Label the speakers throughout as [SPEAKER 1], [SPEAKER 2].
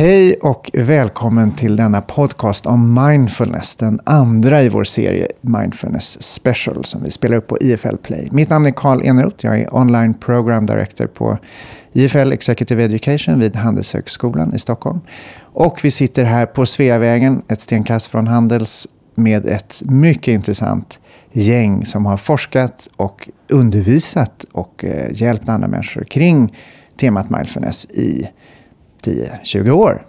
[SPEAKER 1] Hej och välkommen till denna podcast om mindfulness, den andra i vår serie Mindfulness Special som vi spelar upp på IFL Play. Mitt namn är Karl Eneroth, jag är online program director på IFL Executive Education vid Handelshögskolan i Stockholm. Och vi sitter här på Sveavägen, ett stenkast från Handels, med ett mycket intressant gäng som har forskat och undervisat och eh, hjälpt andra människor kring temat mindfulness i 10-20 år.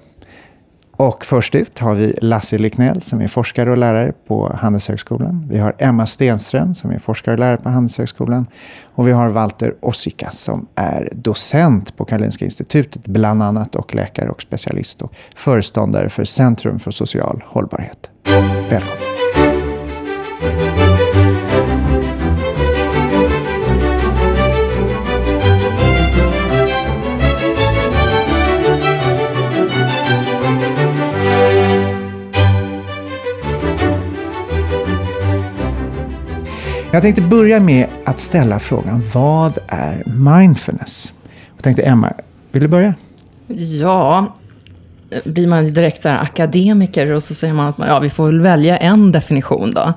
[SPEAKER 1] Och först ut har vi Lasse Liknell som är forskare och lärare på Handelshögskolan. Vi har Emma Stenström som är forskare och lärare på Handelshögskolan. Och vi har Walter Ossika som är docent på Karolinska institutet bland annat och läkare och specialist och föreståndare för Centrum för social hållbarhet. Välkommen! Jag tänkte börja med att ställa frågan, vad är mindfulness? Jag tänkte Emma, vill du börja?
[SPEAKER 2] Ja, blir man direkt så akademiker och så säger man att man, ja, vi får väl välja en definition då.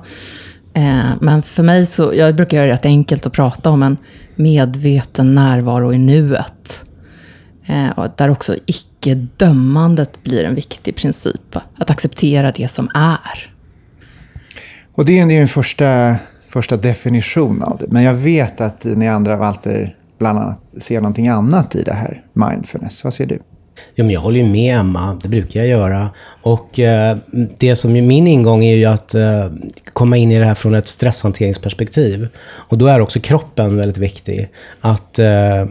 [SPEAKER 2] Eh, men för mig så, jag brukar göra det rätt enkelt att prata om en medveten närvaro i nuet. Eh, där också icke-dömandet blir en viktig princip. Att acceptera det som är.
[SPEAKER 1] Och det är din första första definition av det. Men jag vet att ni andra, Walter, bland annat ser någonting annat i det här mindfulness. Vad ser du?
[SPEAKER 3] Ja, men jag håller ju med Emma, det brukar jag göra. Och eh, det som är min ingång är ju att eh, komma in i det här från ett stresshanteringsperspektiv. Och då är också kroppen väldigt viktig. Att eh,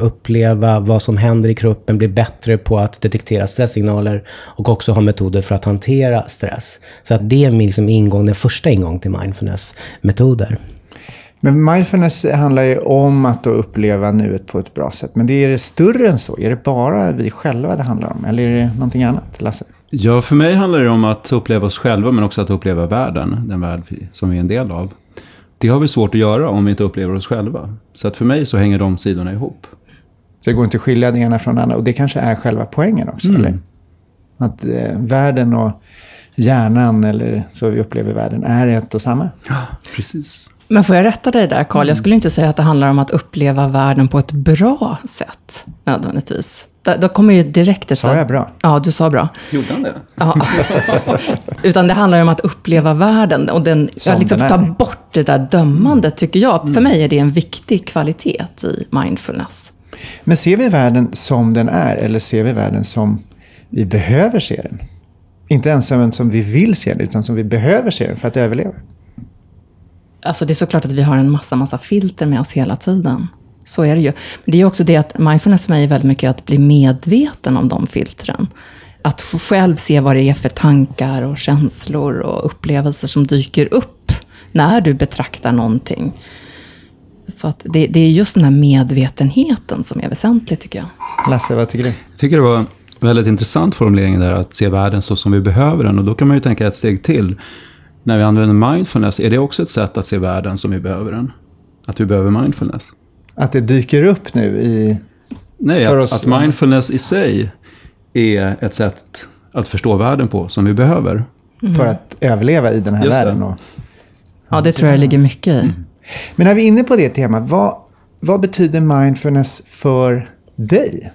[SPEAKER 3] uppleva vad som händer i kroppen, bli bättre på att detektera stresssignaler och också ha metoder för att hantera stress. Så att det är min liksom, ingång, den första ingången till mindfulness-metoder.
[SPEAKER 1] Men mindfulness handlar ju om att uppleva nuet på ett bra sätt. Men det är det större än så? Är det bara vi själva det handlar om? Eller är det någonting annat? Lasse?
[SPEAKER 4] Ja, för mig handlar det om att uppleva oss själva, men också att uppleva världen. Den värld som vi är en del av. Det har vi svårt att göra om vi inte upplever oss själva. Så att för mig så hänger de sidorna ihop.
[SPEAKER 1] Så det går inte att skilja det ena från det andra. Och det kanske är själva poängen också, mm. eller? Att eh, världen och hjärnan, eller så vi upplever världen, är ett och samma.
[SPEAKER 4] Ja, precis.
[SPEAKER 2] Men får jag rätta dig där, Karl? Mm. Jag skulle inte säga att det handlar om att uppleva världen på ett bra sätt, nödvändigtvis. Då kommer ju direkt ett...
[SPEAKER 1] Sa jag bra?
[SPEAKER 2] Ja, du sa bra.
[SPEAKER 4] Gjorde han det?
[SPEAKER 2] Ja. Utan det handlar om att uppleva världen. Och den, jag liksom ta bort det där dömandet, tycker jag. Mm. För mig är det en viktig kvalitet i mindfulness.
[SPEAKER 1] Men ser vi världen som den är, eller ser vi världen som vi behöver se den? Inte ens som vi vill se den, utan som vi behöver se den för att överleva.
[SPEAKER 2] Alltså det är såklart att vi har en massa, massa filter med oss hela tiden. Så är det ju. Men det är också det att mindfulness för mig är väldigt mycket att bli medveten om de filtren. Att själv se vad det är för tankar och känslor och upplevelser som dyker upp när du betraktar någonting. Så att det, det är just den här medvetenheten som är väsentlig tycker jag.
[SPEAKER 1] Lasse, vad tycker du?
[SPEAKER 4] Jag tycker det var väldigt intressant formulering där, att se världen så som vi behöver den. Och då kan man ju tänka ett steg till när vi använder mindfulness, är det också ett sätt att se världen som vi behöver den? Att vi behöver mindfulness?
[SPEAKER 1] Att det dyker upp nu i...
[SPEAKER 4] Nej, att, oss, att mindfulness i sig är ett sätt att förstå världen på som vi behöver.
[SPEAKER 1] Mm. För att överleva i den här Just världen. Och,
[SPEAKER 2] ja, det tror jag ligger mycket i. Mm.
[SPEAKER 1] Men när vi är inne på det temat, vad, vad betyder mindfulness för dig?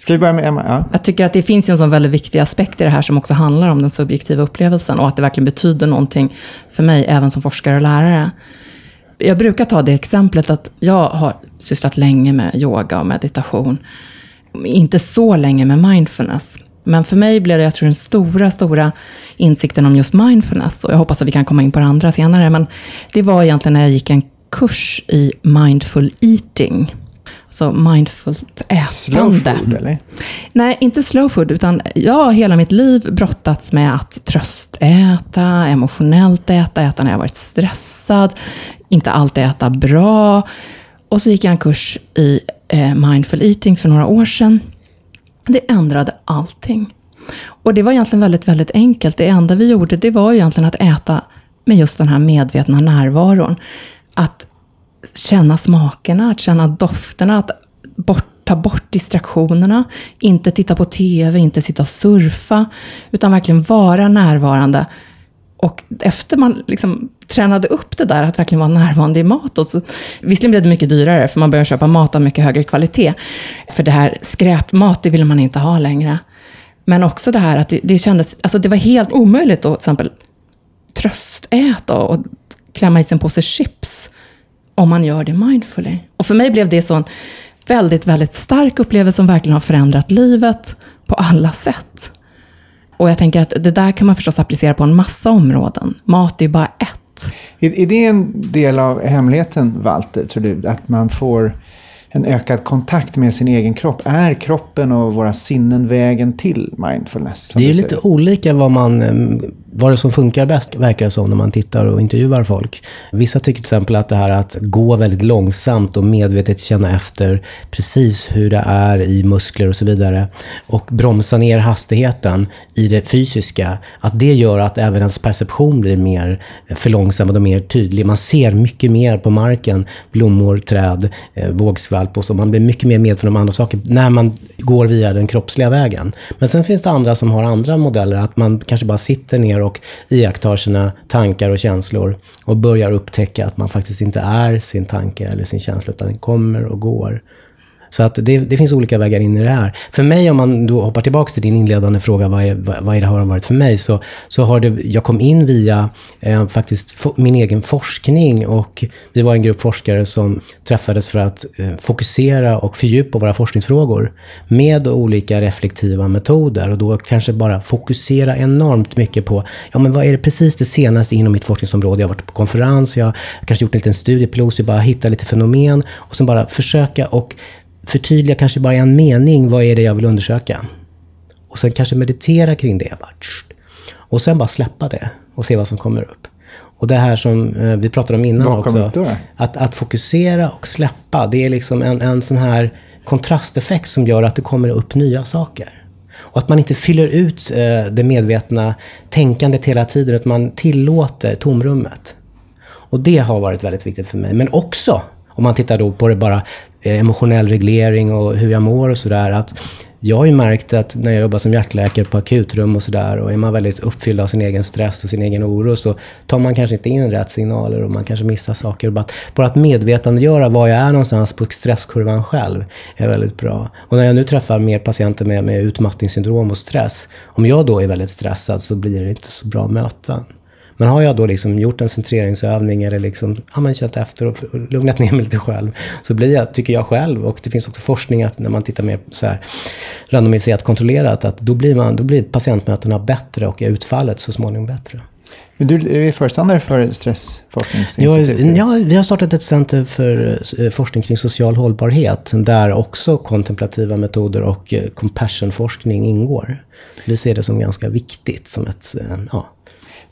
[SPEAKER 1] Ska vi börja med Emma? Ja.
[SPEAKER 2] Jag tycker att det finns en sån väldigt viktig aspekt i det här som också handlar om den subjektiva upplevelsen och att det verkligen betyder någonting för mig, även som forskare och lärare. Jag brukar ta det exemplet att jag har sysslat länge med yoga och meditation. Inte så länge med mindfulness. Men för mig blev det, jag tror, den stora, stora insikten om just mindfulness. Och jag hoppas att vi kan komma in på det andra senare. Men det var egentligen när jag gick en kurs i mindful eating. Så mindfullt ätande.
[SPEAKER 1] Slow food eller?
[SPEAKER 2] Nej, inte slow food, utan jag har hela mitt liv brottats med att tröstäta, emotionellt äta, äta när jag varit stressad, inte alltid äta bra. Och så gick jag en kurs i eh, mindful eating för några år sedan. Det ändrade allting. Och det var egentligen väldigt, väldigt enkelt. Det enda vi gjorde, det var egentligen att äta med just den här medvetna närvaron. Att känna smakerna, att känna dofterna, att bort ta bort distraktionerna, inte titta på TV, inte sitta och surfa, utan verkligen vara närvarande. Och efter man liksom tränade upp det där, att verkligen vara närvarande i mat. Och så, visserligen blev det mycket dyrare, för man började köpa mat av mycket högre kvalitet. För det här skräpmat, det ville man inte ha längre. Men också det här att det, det kändes, alltså det var helt omöjligt att till exempel tröstäta och klämma i sig en påse chips om man gör det mindfully. Och för mig blev det så en väldigt, väldigt stark upplevelse som verkligen har förändrat livet på alla sätt. Och jag tänker att det där kan man förstås applicera på en massa områden. Mat är ju bara ett.
[SPEAKER 1] Är, är det en del av hemligheten, Walter, tror du? Att man får en ökad kontakt med sin egen kropp. Är kroppen och våra sinnen vägen till mindfulness?
[SPEAKER 3] Det är lite olika vad man vad det som funkar bäst, verkar det som när man tittar och intervjuar folk. Vissa tycker till exempel att det här att gå väldigt långsamt och medvetet känna efter precis hur det är i muskler och så vidare och bromsa ner hastigheten i det fysiska, att det gör att även ens perception blir mer förlångsammad och mer tydlig. Man ser mycket mer på marken, blommor, träd, eh, vågskvalp och så. Man blir mycket mer medveten om andra saker när man går via den kroppsliga vägen. Men sen finns det andra som har andra modeller, att man kanske bara sitter ner ner och iakttar sina tankar och känslor och börjar upptäcka att man faktiskt inte är sin tanke eller sin känsla, utan den kommer och går. Så att det, det, finns olika vägar in i det här. För mig, om man då hoppar tillbaka till din inledande fråga, vad är, vad är det har varit för mig? Så, så har det, jag kom in via eh, faktiskt min egen forskning och vi var en grupp forskare som träffades för att eh, fokusera och fördjupa våra forskningsfrågor med olika reflektiva metoder och då kanske bara fokusera enormt mycket på, ja men vad är det precis det senaste inom mitt forskningsområde? Jag har varit på konferens, jag har kanske gjort en liten studiepilot, jag bara hitta lite fenomen och sen bara försöka och förtydliga kanske bara i en mening vad är det jag vill undersöka. Och sen kanske meditera kring det. Bara, och sen bara släppa det och se vad som kommer upp. Och det här som eh, vi pratade om innan också. Att, att fokusera och släppa, det är liksom en, en sån här kontrasteffekt som gör att det kommer upp nya saker. Och att man inte fyller ut eh, det medvetna tänkandet hela tiden, utan man tillåter tomrummet. Och det har varit väldigt viktigt för mig. Men också, om man tittar då på det bara Eh, emotionell reglering och hur jag mår och sådär. Jag har ju märkt att när jag jobbar som hjärtläkare på akutrum och sådär och är man väldigt uppfylld av sin egen stress och sin egen oro så tar man kanske inte in rätt signaler och man kanske missar saker. Bara att, bara att medvetandegöra var jag är någonstans på stresskurvan själv är väldigt bra. Och när jag nu träffar mer patienter med, med utmattningssyndrom och stress, om jag då är väldigt stressad så blir det inte så bra möten. Men har jag då liksom gjort en centreringsövning eller liksom, ja, men känt efter och lugnat ner mig lite själv, så blir jag, tycker jag själv, och det finns också forskning att när man tittar mer så här randomiserat kontrollerat, att då blir, man, då blir patientmötena bättre och utfallet så småningom bättre.
[SPEAKER 1] Men du är föreståndare för Stressforskningsinstitutet?
[SPEAKER 3] Ja, ja, vi har startat ett center för eh, forskning kring social hållbarhet, där också kontemplativa metoder och eh, compassionforskning ingår. Vi ser det som ganska viktigt, som ett, eh, ja,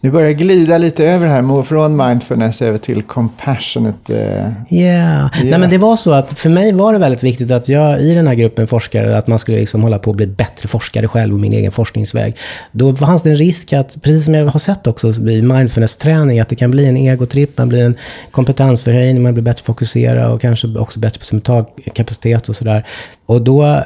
[SPEAKER 1] nu börjar glida lite över här, från mindfulness över till compassionate.
[SPEAKER 3] Ja, yeah. yeah. Nej men det var så att för mig var det väldigt viktigt att jag i den här gruppen forskare, att man skulle liksom hålla på att bli bättre forskare själv och min egen forskningsväg. Då fanns det en risk att, precis som jag har sett också i mindfulness-träning, att det kan bli en egotripp, man blir en kompetensförhöjning, man blir bättre fokuserad och kanske också bättre på mentalkapacitet och sådär. Och då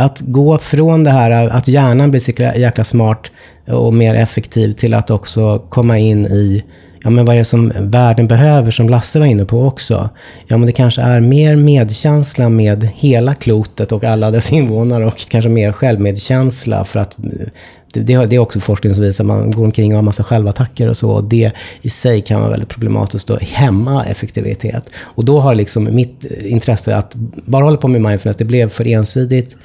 [SPEAKER 3] att gå från det här att hjärnan blir så jäkla smart och mer effektiv till att också komma in i ja, men vad är det som världen behöver, som Lasse var inne på också. Ja, men det kanske är mer medkänsla med hela klotet och alla dess invånare och kanske mer självmedkänsla för att det, det, är också forskning som visar att man går omkring och har massa självattacker och så. Och det i sig kan vara väldigt problematiskt och hämma effektivitet. Och då har liksom mitt intresse att bara hålla på med mindfulness, det blev för ensidigt.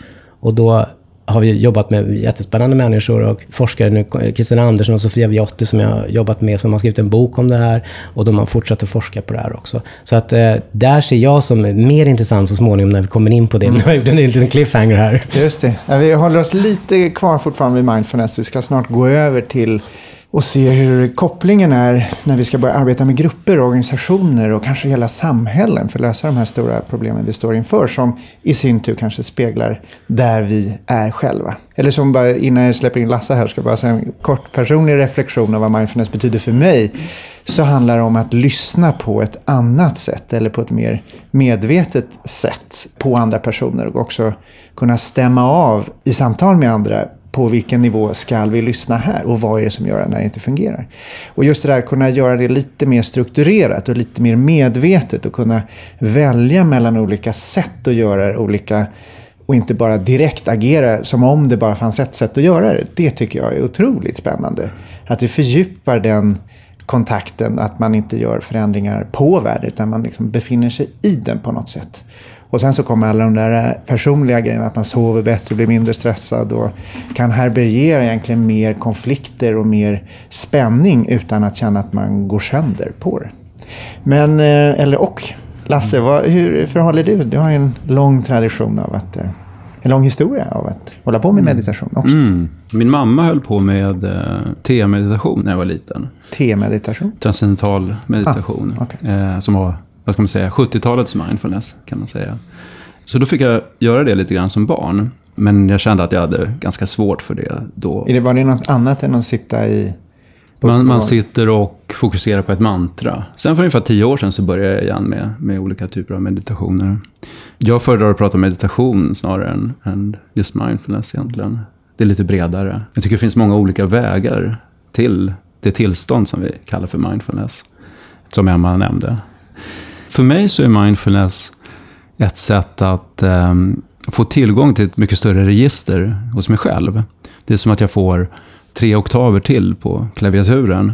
[SPEAKER 3] Och då har vi jobbat med jättespännande människor och forskare nu, Kristina Andersson och Sofia Viotti som jag har jobbat med, som har skrivit en bok om det här. Och de har fortsatt att forska på det här också. Så att eh, där ser jag som mer intressant så småningom när vi kommer in på det. Mm. Nu har jag gjort en liten cliffhanger här.
[SPEAKER 1] Just det. Ja, vi håller oss lite kvar fortfarande vid mindfulness. Vi ska snart gå över till och se hur kopplingen är när vi ska börja arbeta med grupper, organisationer och kanske hela samhällen för att lösa de här stora problemen vi står inför som i sin tur kanske speglar där vi är själva. Eller som bara innan jag släpper in Lasse här ska jag bara säga en kort personlig reflektion av vad mindfulness betyder för mig. så handlar det om att lyssna på ett annat sätt eller på ett mer medvetet sätt på andra personer och också kunna stämma av i samtal med andra på vilken nivå ska vi lyssna här och vad är det som gör det när det inte fungerar. Och just det där att kunna göra det lite mer strukturerat och lite mer medvetet och kunna välja mellan olika sätt att göra det, olika och inte bara direkt agera som om det bara fanns ett sätt att göra det. Det tycker jag är otroligt spännande. Att det fördjupar den kontakten, att man inte gör förändringar på världen utan man liksom befinner sig i den på något sätt. Och sen så kommer alla de där personliga grejerna, att man sover bättre, blir mindre stressad och kan härbärgera egentligen mer konflikter och mer spänning utan att känna att man går sönder på det. Men, eh, eller och, Lasse, vad, hur förhåller du Du har ju en lång tradition av att eh, en lång historia av att hålla på med meditation också.
[SPEAKER 4] Mm. Min mamma höll på med eh, T-meditation när jag var liten.
[SPEAKER 1] T-meditation?
[SPEAKER 4] Transcendental meditation.
[SPEAKER 1] Ah, okay.
[SPEAKER 4] eh, som var, vad ska man säga, 70-talets mindfulness kan man säga. Så då fick jag göra det lite grann som barn. Men jag kände att jag hade ganska svårt för det då.
[SPEAKER 1] Är det, var det något annat än att sitta i
[SPEAKER 4] man, man, sitter och fokuserar på ett mantra. Sen för ungefär tio år sedan så började jag igen med, med olika typer av meditationer. Jag föredrar att prata om meditation snarare än, än just mindfulness egentligen. Det är lite bredare. Jag tycker det finns många olika vägar till det tillstånd som vi kallar för mindfulness. Som Emma nämnde. För mig så är mindfulness ett sätt att um, få tillgång till ett mycket större register hos mig själv. Det är som att jag får tre oktaver till på klaviaturen.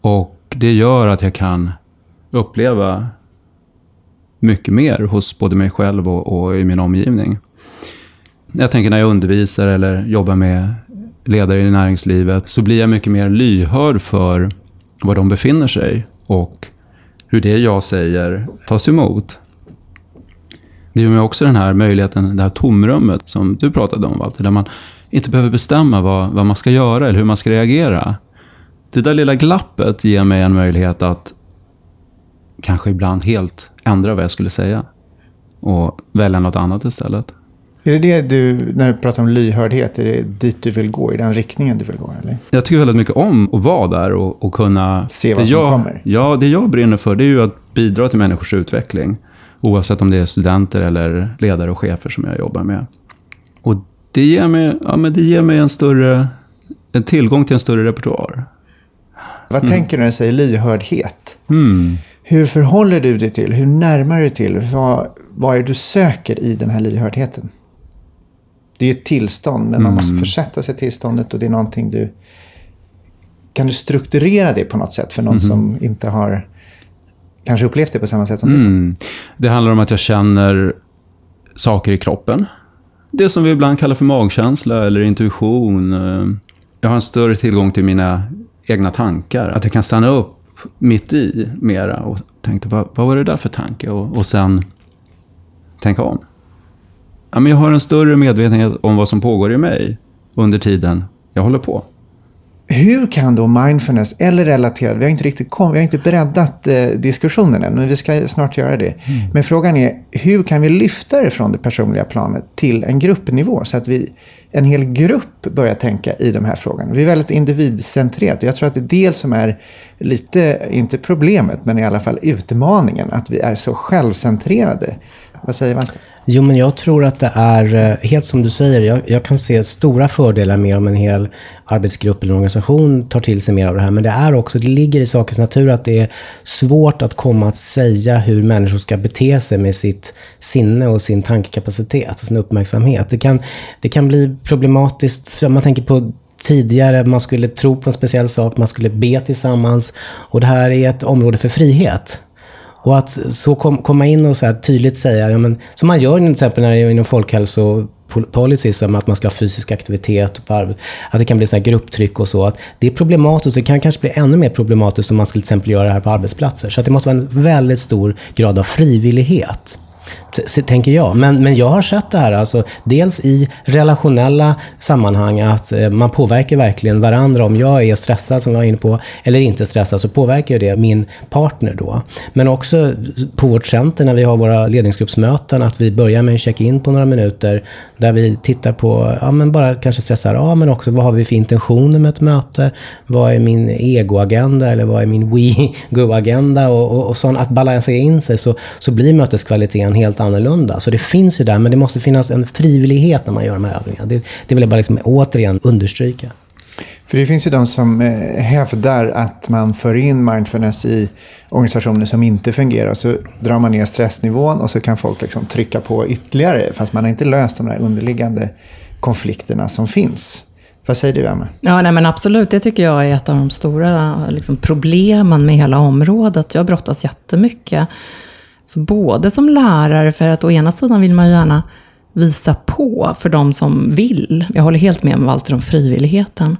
[SPEAKER 4] Och det gör att jag kan uppleva mycket mer hos både mig själv och, och, i min omgivning. Jag tänker när jag undervisar eller jobbar med ledare i näringslivet så blir jag mycket mer lyhörd för var de befinner sig och hur det jag säger tas emot. Det ger mig också den här möjligheten, det här tomrummet som du pratade om, Walter, där man inte behöver bestämma vad, vad man ska göra eller hur man ska reagera. Det där lilla glappet ger mig en möjlighet att kanske ibland helt ändra vad jag skulle säga och välja något annat istället.
[SPEAKER 1] Är det det du, när du pratar om lyhördhet, är det dit du vill gå? I den riktningen du vill gå? Eller?
[SPEAKER 4] Jag tycker väldigt mycket om att vara där och, och kunna...
[SPEAKER 1] Se vad som
[SPEAKER 4] jag,
[SPEAKER 1] kommer?
[SPEAKER 4] Ja, det jag brinner för det är ju att bidra till människors utveckling. Oavsett om det är studenter eller ledare och chefer som jag jobbar med. Och det ger mig, ja, men det ger mig en större en tillgång till en större repertoar.
[SPEAKER 1] Vad mm. tänker du när du säger lyhördhet?
[SPEAKER 4] Mm.
[SPEAKER 1] Hur förhåller du dig till, hur närmar du dig till, vad, vad är det du söker i den här lyhördheten? Det är ju ett tillstånd, men man måste mm. försätta sig i tillståndet och det är någonting du... Kan du strukturera det på något sätt för någon mm. som inte har kanske upplevt det på samma sätt som
[SPEAKER 4] mm. du? Det handlar om att jag känner saker i kroppen det som vi ibland kallar för magkänsla eller intuition. Eh, jag har en större tillgång till mina egna tankar. Att jag kan stanna upp mitt i mera och tänka, vad, vad var det där för tanke? Och, och sen tänka om. Ja, men jag har en större medvetenhet om vad som pågår i mig under tiden jag håller på.
[SPEAKER 1] Hur kan då mindfulness, eller relaterad, vi har inte riktigt kom, vi har inte breddat eh, diskussionen än, men vi ska snart göra det. Mm. Men frågan är, hur kan vi lyfta det från det personliga planet till en gruppnivå? Så att vi, en hel grupp börjar tänka i de här frågorna. Vi är väldigt individcentrerat. Jag tror att det är det som är lite, inte problemet, men i alla fall utmaningen. Att vi är så självcentrerade. Vad säger man?
[SPEAKER 3] Jo, men jag tror att det är eh, helt som du säger. Jag, jag, kan se stora fördelar med om en hel arbetsgrupp eller organisation tar till sig mer av det här. Men det är också, det ligger i sakens natur att det är svårt att komma att säga hur människor ska bete sig med sitt sinne och sin tankekapacitet och sin uppmärksamhet. Det kan, det kan bli problematiskt, om man tänker på tidigare, man skulle tro på en speciell sak, man skulle be tillsammans. Och det här är ett område för frihet. Och att så kom, komma in och så tydligt säga, ja, men, som man gör till exempel när det är inom folkhälsopolicy, som att man ska ha fysisk aktivitet, på att det kan bli så grupptryck och så. Att det är problematiskt det kan kanske bli ännu mer problematiskt om man skulle till exempel göra det här på arbetsplatser. Så att det måste vara en väldigt stor grad av frivillighet t- tänker jag. Men, men jag har sett det här, alltså, dels i relationella sammanhang, att eh, man påverkar verkligen varandra. Om jag är stressad, som jag var inne på, eller inte stressad, så påverkar det min partner då. Men också på vårt center, när vi har våra ledningsgruppsmöten, att vi börjar med en check-in på några minuter, där vi tittar på, ja men bara kanske stressar av, men också vad har vi för intentioner med ett möte? Vad är min egoagenda, eller vad är min we-go-agenda? Och, och, och sånt, att balansera in sig, så, så blir möteskvaliteten helt annorlunda. Så det finns ju där, men det måste finnas en frivillighet när man gör de här övningarna. Det, det vill jag bara liksom återigen understryka.
[SPEAKER 1] För det finns ju de som eh, hävdar att man för in mindfulness i organisationer som inte fungerar. Så drar man ner stressnivån och så kan folk liksom trycka på ytterligare. Fast man har inte löst de där underliggande konflikterna som finns. Vad säger du, Emma?
[SPEAKER 2] Ja, nej, men absolut. Det tycker jag är ett av de stora liksom, problemen med hela området. Jag brottas jättemycket. Så både som lärare, för att å ena sidan vill man ju gärna visa på för de som vill. Jag håller helt med Walter om frivilligheten.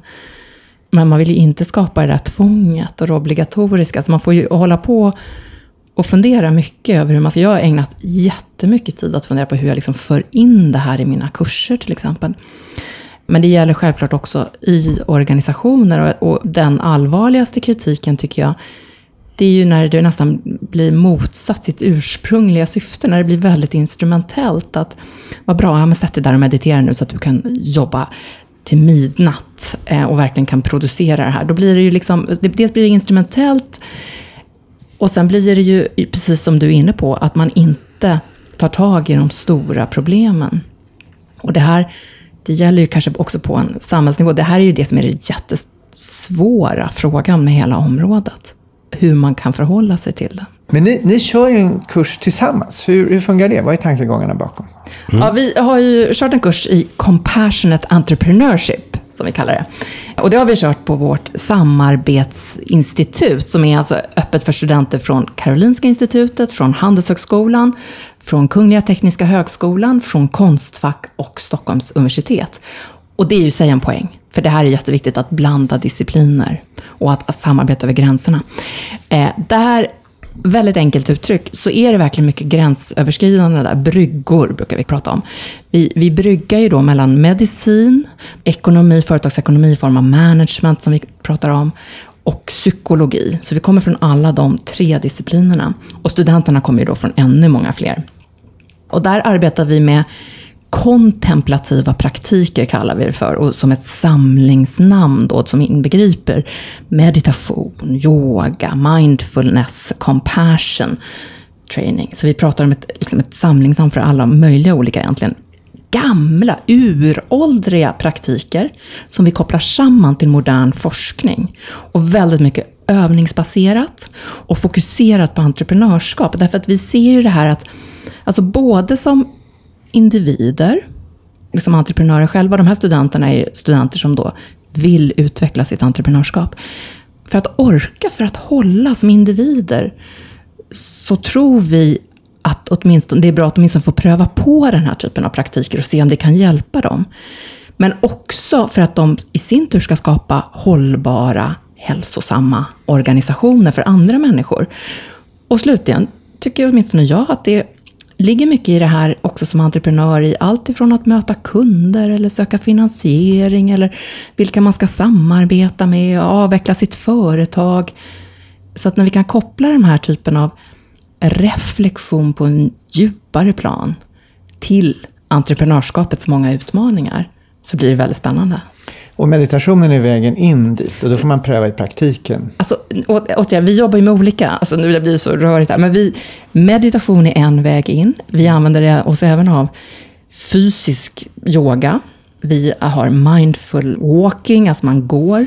[SPEAKER 2] Men man vill ju inte skapa det där tvånget och det obligatoriska. Så man får ju hålla på och fundera mycket över hur man ska... Jag har ägnat jättemycket tid att fundera på hur jag liksom för in det här i mina kurser till exempel. Men det gäller självklart också i organisationer. Och, och den allvarligaste kritiken tycker jag, det är ju när det nästan blir motsatt sitt ursprungliga syfte. När det blir väldigt instrumentellt. Att, vad bra, ja, men sätt dig där och meditera nu så att du kan jobba till midnatt eh, och verkligen kan producera det här. Då blir det ju liksom, dels blir det instrumentellt och sen blir det ju, precis som du är inne på, att man inte tar tag i de stora problemen. Och det här, det gäller ju kanske också på en samhällsnivå. Det här är ju det som är den jättesvåra frågan med hela området. Hur man kan förhålla sig till det.
[SPEAKER 1] Men ni, ni kör ju en kurs tillsammans. Hur, hur fungerar det? Vad är tankegångarna bakom?
[SPEAKER 2] Mm. Ja, vi har ju kört en kurs i Compassionate Entrepreneurship, som vi kallar det. Och det har vi kört på vårt samarbetsinstitut, som är alltså öppet för studenter från Karolinska institutet, från Handelshögskolan, från Kungliga Tekniska Högskolan, från Konstfack och Stockholms universitet. Och det är ju sig en poäng. För det här är jätteviktigt att blanda discipliner och att, att samarbeta över gränserna. Eh, där väldigt enkelt uttryck, så är det verkligen mycket gränsöverskridande där. Bryggor brukar vi prata om. Vi, vi bryggar ju då mellan medicin, ekonomi, företagsekonomi i form av management som vi pratar om, och psykologi. Så vi kommer från alla de tre disciplinerna. Och studenterna kommer ju då från ännu många fler. Och där arbetar vi med kontemplativa praktiker kallar vi det för, och som ett samlingsnamn då, som inbegriper meditation, yoga, mindfulness, compassion training. Så vi pratar om ett, liksom ett samlingsnamn för alla möjliga olika egentligen gamla, uråldriga praktiker som vi kopplar samman till modern forskning. Och väldigt mycket övningsbaserat och fokuserat på entreprenörskap. Därför att vi ser ju det här att, alltså både som individer, liksom entreprenörer själva. De här studenterna är studenter som då vill utveckla sitt entreprenörskap. För att orka, för att hålla som individer, så tror vi att åtminstone, det är bra att åtminstone få pröva på den här typen av praktiker och se om det kan hjälpa dem. Men också för att de i sin tur ska skapa hållbara, hälsosamma organisationer för andra människor. Och slutligen tycker åtminstone jag att det ligger mycket i det här också som entreprenör i allt ifrån att möta kunder eller söka finansiering eller vilka man ska samarbeta med och avveckla sitt företag. Så att när vi kan koppla den här typen av reflektion på en djupare plan till entreprenörskapets många utmaningar så blir det väldigt spännande.
[SPEAKER 1] Och meditationen är vägen in dit och då får man pröva i praktiken.
[SPEAKER 2] Alltså, återigen, vi jobbar ju med olika, alltså nu blir det så rörigt här, men vi, meditation är en väg in. Vi använder oss även av fysisk yoga. Vi har mindful walking, alltså man går.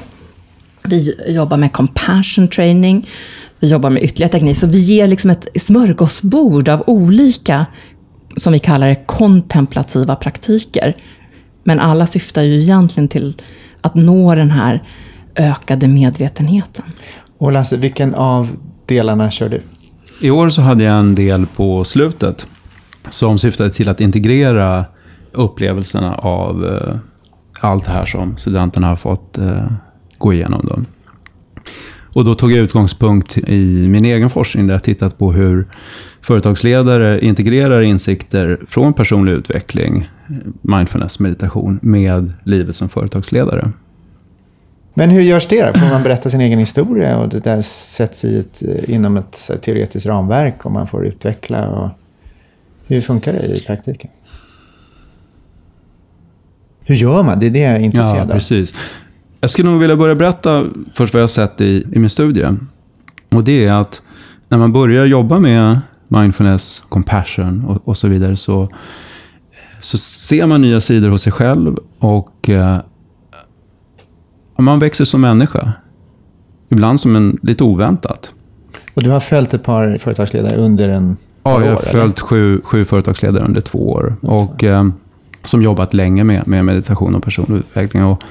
[SPEAKER 2] Vi jobbar med compassion training. Vi jobbar med ytterligare teknik. Så vi ger liksom ett smörgåsbord av olika, som vi kallar det, kontemplativa praktiker. Men alla syftar ju egentligen till att nå den här ökade medvetenheten.
[SPEAKER 1] Och Lasse, vilken av delarna kör du?
[SPEAKER 4] I år så hade jag en del på slutet som syftade till att integrera upplevelserna av eh, allt det här som studenterna har fått eh, gå igenom. Då. Och då tog jag utgångspunkt i min egen forskning där jag tittat på hur företagsledare integrerar insikter från personlig utveckling, mindfulness, meditation, med livet som företagsledare.
[SPEAKER 1] Men hur görs det? Får man berätta sin egen historia och det där sätts i ett, inom ett teoretiskt ramverk och man får utveckla? Och hur funkar det i praktiken? Hur gör man? Det är det jag är intresserad av.
[SPEAKER 4] Ja, precis. Jag skulle nog vilja börja berätta först vad jag har sett i, i min studie. Och det är att när man börjar jobba med mindfulness, compassion och, och så vidare så, så ser man nya sidor hos sig själv och eh, man växer som människa. Ibland som en lite oväntat.
[SPEAKER 1] Och du har följt ett par företagsledare under en
[SPEAKER 4] Ja, jag har
[SPEAKER 1] år,
[SPEAKER 4] följt sju, sju företagsledare under två år. Och, eh, som jobbat länge med, med meditation och personlig utveckling. Och,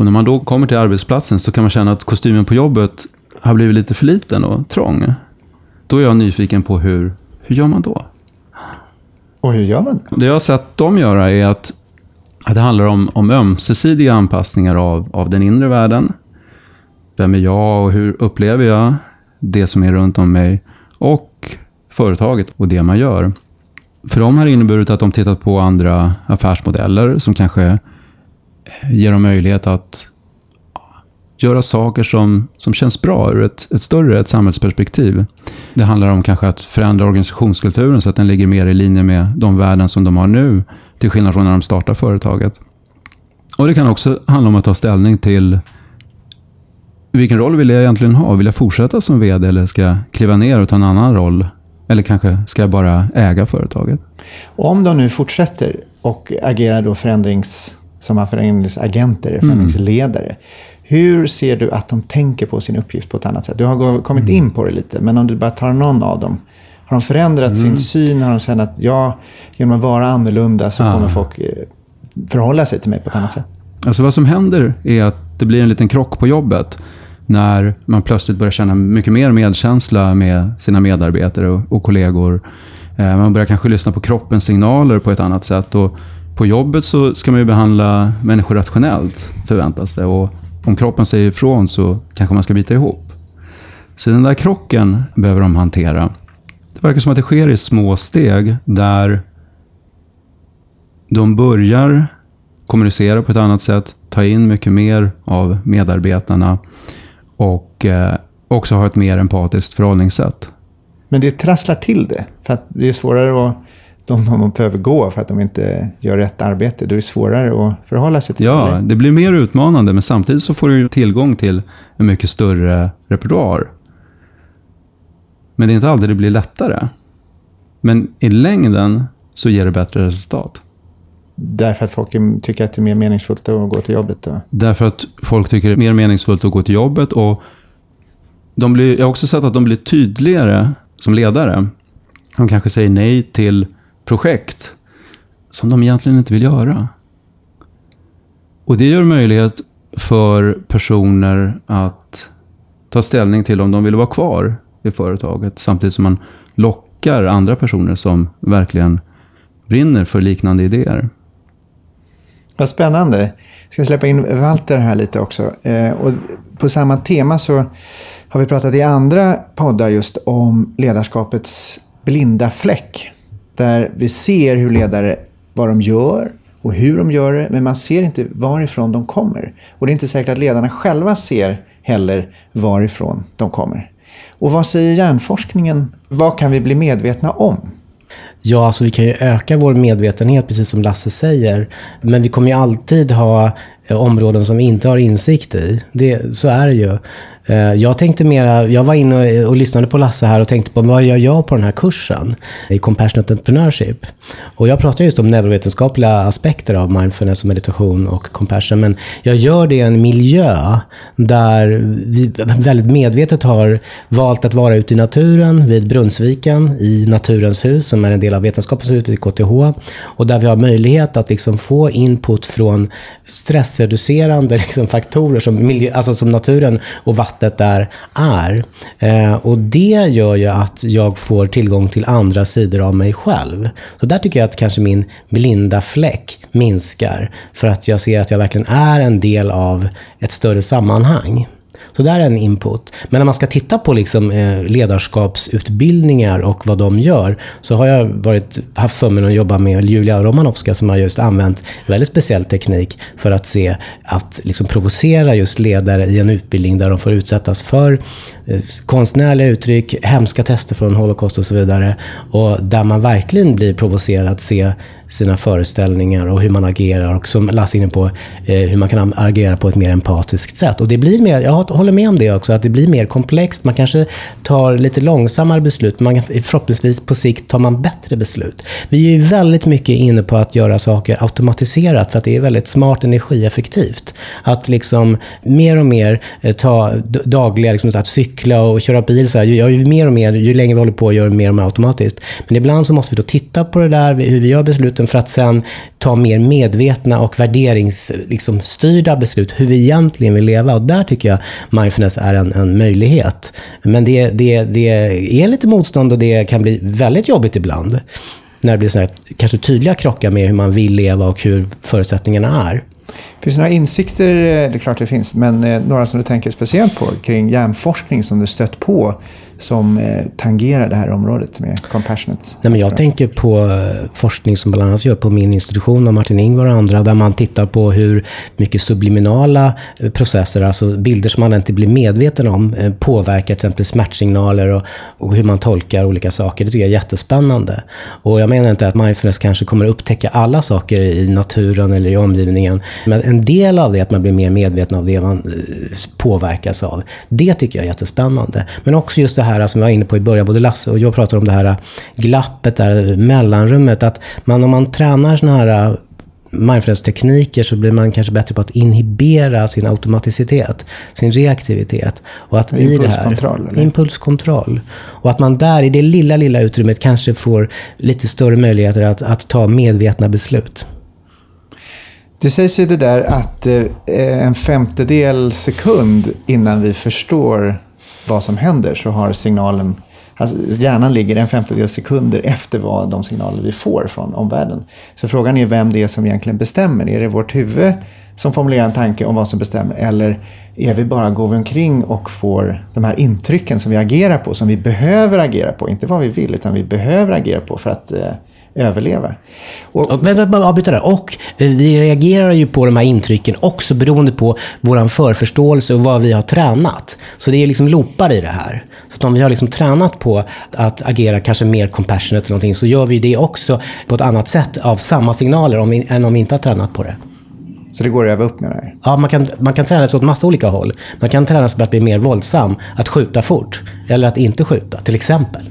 [SPEAKER 4] och när man då kommer till arbetsplatsen så kan man känna att kostymen på jobbet har blivit lite för liten och trång. Då är jag nyfiken på hur, hur gör man då?
[SPEAKER 1] Och hur gör man?
[SPEAKER 4] Det jag har sett dem göra är att, att det handlar om, om ömsesidiga anpassningar av, av den inre världen. Vem är jag och hur upplever jag det som är runt om mig? Och företaget och det man gör. För dem har det inneburit att de tittat på andra affärsmodeller som kanske ger dem möjlighet att göra saker som, som känns bra ur ett, ett större ett samhällsperspektiv. Det handlar om kanske att förändra organisationskulturen så att den ligger mer i linje med de värden som de har nu, till skillnad från när de startar företaget. Och Det kan också handla om att ta ställning till vilken roll vill jag egentligen ha? Vill jag fortsätta som vd eller ska jag kliva ner och ta en annan roll? Eller kanske ska jag bara äga företaget?
[SPEAKER 1] Och om de nu fortsätter och agerar då förändrings, som förändringsagenter,
[SPEAKER 4] Mm.
[SPEAKER 1] förändringsledare. Hur ser du att de tänker på sin uppgift på ett annat sätt? Du har kommit
[SPEAKER 4] Mm.
[SPEAKER 1] in på det lite, men om du bara tar någon av dem. Har de förändrat
[SPEAKER 4] Mm.
[SPEAKER 1] sin syn? Har de känt att ja, genom att vara annorlunda så
[SPEAKER 4] Ja.
[SPEAKER 1] kommer folk eh, förhålla sig till mig på ett annat sätt?
[SPEAKER 4] Alltså vad som händer är att det blir en liten krock på jobbet när man plötsligt börjar känna mycket mer medkänsla med sina medarbetare och, och kollegor. Eh, man börjar kanske lyssna på kroppens signaler på ett annat sätt. Och på jobbet så ska man ju behandla människor rationellt, förväntas det. Och om kroppen säger ifrån så kanske man ska bita ihop. Så den där krocken behöver de hantera. Det verkar som att det sker i små steg där de börjar kommunicera på ett annat sätt, ta in mycket mer av medarbetarna och eh, också ha ett mer empatiskt förhållningssätt.
[SPEAKER 1] Men det trasslar till det. För att det är svårare att de, de, behöver gå för att de inte gör rätt arbete. Då är det svårare att förhålla sig till
[SPEAKER 4] Ja,
[SPEAKER 1] det.
[SPEAKER 4] blir mer utmanande, men samtidigt så får du tillgång till en mycket större repertoar. Men det är inte alltid det blir lättare. Men i längden så ger det bättre resultat.
[SPEAKER 1] Därför att folk tycker att det är mer meningsfullt att gå till jobbet. Då.
[SPEAKER 4] Därför att folk tycker det är mer meningsfullt att gå till jobbet och de blir, jag har också sett att de blir tydligare som ledare. De kanske säger nej till projekt som de egentligen inte vill göra. Och det gör möjlighet för personer att ta ställning till om de vill vara kvar i företaget samtidigt som man lockar andra personer som verkligen brinner för liknande idéer.
[SPEAKER 1] Vad spännande. Jag ska släppa in Walter här lite också. Eh, och på samma tema så har vi pratat i andra poddar just om ledarskapets blinda fläck. Där vi ser hur ledare, vad de gör och hur de gör det, men man ser inte varifrån de kommer. Och det är inte säkert att ledarna själva ser heller varifrån de kommer. Och vad säger hjärnforskningen? Vad kan vi bli medvetna om?
[SPEAKER 3] Ja, alltså vi kan ju öka vår medvetenhet, precis som Lasse säger. Men vi kommer ju alltid ha eh, områden som vi inte har insikt i. Det, så är det ju. Eh, jag tänkte mera, jag var inne och, lyssnade på Lasse här och tänkte på vad gör jag på den här kursen i Compassionate Entrepreneurship? Och jag pratar just om neurovetenskapliga aspekter av mindfulness och meditation och compassion. Men jag gör det i en miljö där vi väldigt medvetet har valt att vara ute i naturen vid Brunnsviken i Naturens hus som är en del av Vetenskapens hus vid KTH. Och där vi har möjlighet att liksom få input från stressreducerande liksom faktorer som, miljö, alltså som naturen och vatten nätet där är. Eh, och det gör ju att jag får tillgång till andra sidor av mig själv. Så där tycker jag att kanske min blinda fläck minskar. För att jag ser att jag verkligen är en del av ett större sammanhang. Så där är en input. Men när man ska titta på liksom, eh, ledarskapsutbildningar och vad de gör, så har jag varit, haft förmånen att jobba med Julia Romanovska som har just använt väldigt speciell teknik för att se att liksom, provocera just ledare i en utbildning där de får utsättas för eh, konstnärliga uttryck, hemska tester från Holocaust och så vidare. Och där man verkligen blir provocerad att se sina föreställningar och hur man agerar och som Lasse är inne på, eh, hur man kan agera på ett mer empatiskt sätt. Och det blir mer, jag håller med om det också, att det blir mer komplext. Man kanske tar lite långsammare beslut, men förhoppningsvis på sikt tar man bättre beslut. Vi är ju väldigt mycket inne på att göra saker automatiserat för att det är väldigt smart energieffektivt. Att liksom mer och mer eh, ta dagliga, liksom att cykla och köra bil, så här, ju, ju mer och mer, ju längre vi håller på, gör mer och mer automatiskt. Men ibland så måste vi då titta på det där, hur vi gör beslut besluten för att sen ta mer medvetna och värderingsstyrda liksom, beslut, hur vi egentligen vill leva. Och där tycker jag mindfulness är en, en möjlighet. Men det, det, det är lite motstånd och det kan bli väldigt jobbigt ibland. När det blir här, kanske tydliga krockar med hur man vill leva och hur förutsättningarna är.
[SPEAKER 1] Finns det några insikter, eh, det är klart det finns, men eh, några som du tänker speciellt på kring hjärnforskning som du stött på som eh, tangerar det här området med compassionate?
[SPEAKER 3] Nej, men jag tänker på eh, forskning som bland annat gör på min institution av Martin Ingvar och andra, där man tittar på hur mycket subliminala eh, processer, alltså bilder som man inte blir medveten om, påverkar till exempel smärtsignaler och, och hur man tolkar olika saker. Det tycker jag är jättespännande. Och jag menar inte att mindfulness kanske kommer att upptäcka alla saker i naturen eller i omgivningen, men en del av det, att man blir mer medveten av det man påverkas av, det tycker jag är jättespännande. Men också just det här här som vi var inne på i början, både Lasse och jag pratade om det här glappet, där mellanrummet. Att man, om man tränar sådana här mindfulness-tekniker så blir man kanske bättre på att inhibera sin automaticitet, sin reaktivitet. Och att? I det här, impulskontroll. Och att man där, i det lilla, lilla utrymmet, kanske får lite större möjligheter att, att ta medvetna beslut.
[SPEAKER 1] Det sägs ju det där att eh, en femtedel sekund innan vi förstår vad som händer så har signalen Alltså hjärnan ligger en femtedel sekunder efter vad de signaler vi får från omvärlden. Så frågan är vem det är som egentligen bestämmer. Är det vårt huvud som formulerar en tanke om vad som bestämmer? Eller är vi bara, går vi omkring och får de här intrycken som vi agerar på, som vi behöver agera på? Inte vad vi vill, utan vi behöver agera på för att eh, överleva.
[SPEAKER 3] Och, och, vänta, avbryta där. Och eh, vi reagerar ju på de här intrycken också beroende på vår förförståelse och vad vi har tränat. Så det är liksom loopar i det här. Så om vi har liksom tränat på att agera kanske mer compassionate eller någonting så gör vi det också på ett annat sätt av samma signaler om vi, än om vi inte har tränat på det.
[SPEAKER 1] Så det går att öva upp med det här?
[SPEAKER 3] Ja, man kan, man kan träna sig åt massa olika håll. Man kan träna sig på att bli mer våldsam, att skjuta fort eller att inte skjuta, till exempel.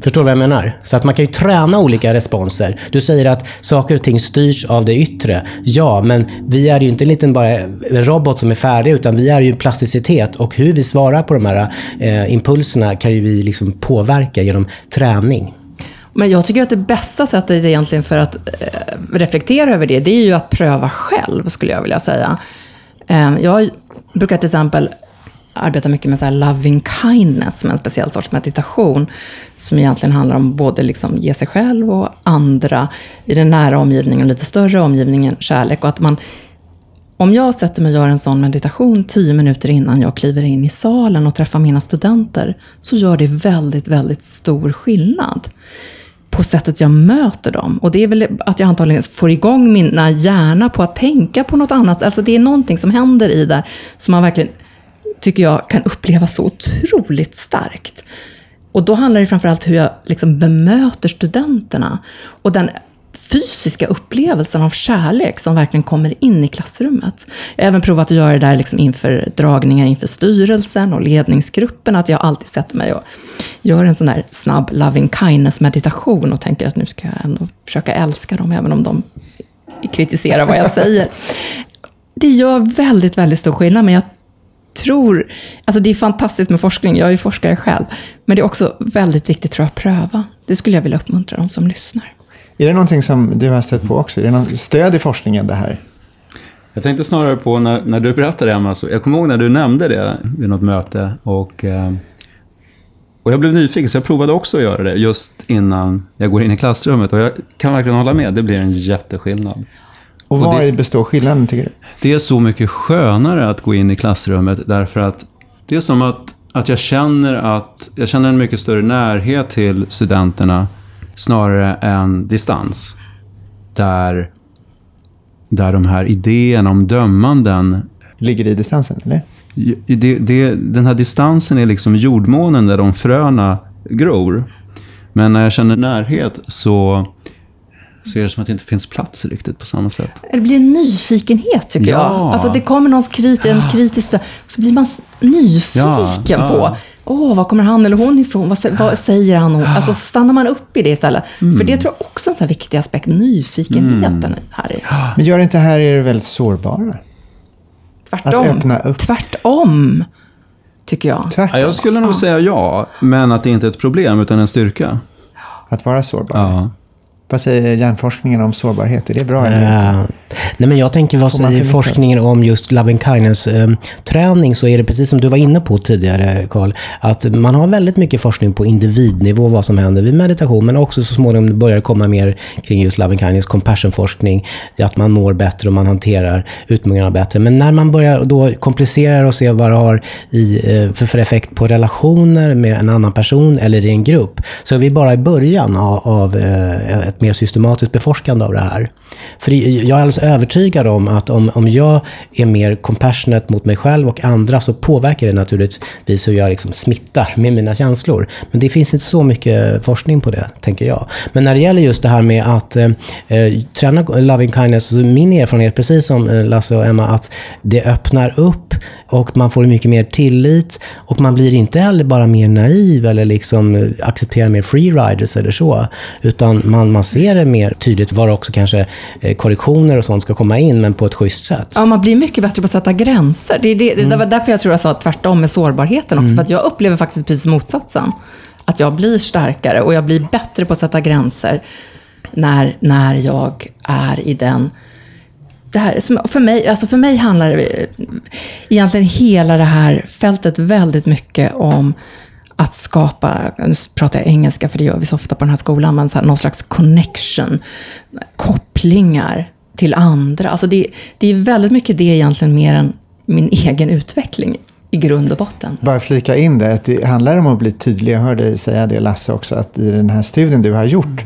[SPEAKER 3] Förstår du vad jag menar? Så att man kan ju träna olika responser. Du säger att saker och ting styrs av det yttre. Ja, men vi är ju inte en liten bara en robot som är färdig, utan vi är ju plasticitet. Och hur vi svarar på de här eh, impulserna kan ju vi liksom påverka genom träning.
[SPEAKER 2] Men jag tycker att det bästa sättet egentligen för att eh, reflektera över det, det är ju att pröva själv, skulle jag vilja säga. Eh, jag brukar till exempel arbetar mycket med så loving kindness, som är en speciell sorts meditation, som egentligen handlar om både liksom ge sig själv och andra i den nära omgivningen, lite större omgivningen, kärlek. Och att man, om jag sätter mig och gör en sån meditation tio minuter innan jag kliver in i salen och träffar mina studenter, så gör det väldigt, väldigt stor skillnad på sättet jag möter dem. Och det är väl att jag antagligen får igång mina hjärna på att tänka på något annat. Alltså det är någonting som händer i där som man verkligen tycker jag kan upplevas så otroligt starkt. Och då handlar det framförallt hur jag liksom bemöter studenterna. Och den fysiska upplevelsen av kärlek som verkligen kommer in i klassrummet. Jag har även provat att göra det där liksom inför dragningar inför styrelsen och ledningsgruppen. Att jag alltid sätter mig och gör en sån där snabb loving kindness meditation och tänker att nu ska jag ändå försöka älska dem, även om de kritiserar vad jag säger. Det gör väldigt, väldigt stor skillnad, men jag tror, alltså det är fantastiskt med forskning, jag är ju forskare själv, men det är också väldigt viktigt tror jag att pröva. Det skulle jag vilja uppmuntra de som lyssnar.
[SPEAKER 1] Är det någonting som du har stött på också? Är det något stöd i forskningen det här?
[SPEAKER 4] Jag tänkte snarare på när, när du berättade Emma, så jag kommer ihåg när du nämnde det vid något möte och, eh, och jag blev nyfiken så jag provade också att göra det just innan jag går in i klassrummet och jag kan verkligen hålla med, det blir en jätteskillnad.
[SPEAKER 1] Och var i består skillnaden tycker du?
[SPEAKER 4] Det är så mycket skönare att gå in i klassrummet därför att det är som att, att jag känner att jag känner en mycket större närhet till studenterna snarare än distans. Där, där de här idéerna om dömanden
[SPEAKER 1] Ligger i distansen, eller?
[SPEAKER 4] det, det, den här distansen är liksom jordmånen där de fröna gror. Men när jag känner närhet så så är det som att det inte finns plats riktigt på samma sätt.
[SPEAKER 2] Det blir en nyfikenhet tycker
[SPEAKER 4] Ja.
[SPEAKER 2] jag. Alltså det kommer någon krit, en kritisk så blir man nyfiken
[SPEAKER 4] Ja, ja.
[SPEAKER 2] på. Åh, var kommer han eller hon ifrån? Vad, vad säger han? Och, alltså stannar man upp i det istället.
[SPEAKER 4] Mm.
[SPEAKER 2] För det tror jag också är en sån här viktig aspekt, nyfikenheten här i.
[SPEAKER 1] Men gör inte här er väldigt sårbara?
[SPEAKER 2] Tvärtom.
[SPEAKER 1] Att öppna upp.
[SPEAKER 2] Tvärtom, tycker jag.
[SPEAKER 4] Ja,
[SPEAKER 1] Tvärtom.
[SPEAKER 4] jag skulle nog säga ja, men att det inte är ett problem utan en styrka.
[SPEAKER 1] Att vara sårbar.
[SPEAKER 4] Ja.
[SPEAKER 1] Vad säger hjärnforskningen om sårbarhet? Är det bra eller inte?
[SPEAKER 3] Eh, nej men jag tänker, vad säger forskningen om just loving kindness eh, träning så är det precis som du var inne på tidigare Carl, att man har väldigt mycket forskning på individnivå vad som händer vid meditation, men också så småningom börjar komma mer kring just loving kindness, compassion-forskning, att man mår bättre och man hanterar utmaningarna bättre. Men när man börjar då komplicera och se vad det har i, eh, för, för effekt på relationer med en annan person eller i en grupp, så är vi bara i början av, av eh, ett mer systematiskt beforskande av det här. För jag är alldeles övertygad om att om, om jag är mer compassionate mot mig själv och andra så påverkar det naturligtvis hur jag liksom smittar med mina känslor. Men det finns inte så mycket forskning på det, tänker jag. Men när det gäller just det här med att eh, eh träna loving kindness, så min erfarenhet, precis som eh, Lasse och Emma, att det öppnar upp och man får mycket mer tillit och man blir inte heller bara mer naiv eller liksom eh, accepterar mer freeriders eller så. Utan man, man ser det mer tydligt var också kanske eh, korrektioner och sånt ska komma in, men på ett schysst sätt.
[SPEAKER 2] Ja, man blir mycket bättre på att sätta gränser. Det, är det, det var därför jag tror jag sa tvärtom med sårbarheten också. För att jag upplever faktiskt precis motsatsen. Att jag blir starkare och jag blir bättre på att sätta gränser när, när jag är i den... Det här, som för, mig, alltså för mig handlar det, egentligen hela det här fältet väldigt mycket om att skapa, nu pratar jag engelska för det gör vi så ofta på den här skolan, men så här, någon slags connection, kopplingar till andra. Alltså det, det är väldigt mycket det egentligen mer än min egen utveckling i grund och botten.
[SPEAKER 1] Bara flika in där, att det handlar om att bli tydlig. Jag hörde dig säga det Lasse också, att i den här studien du har gjort,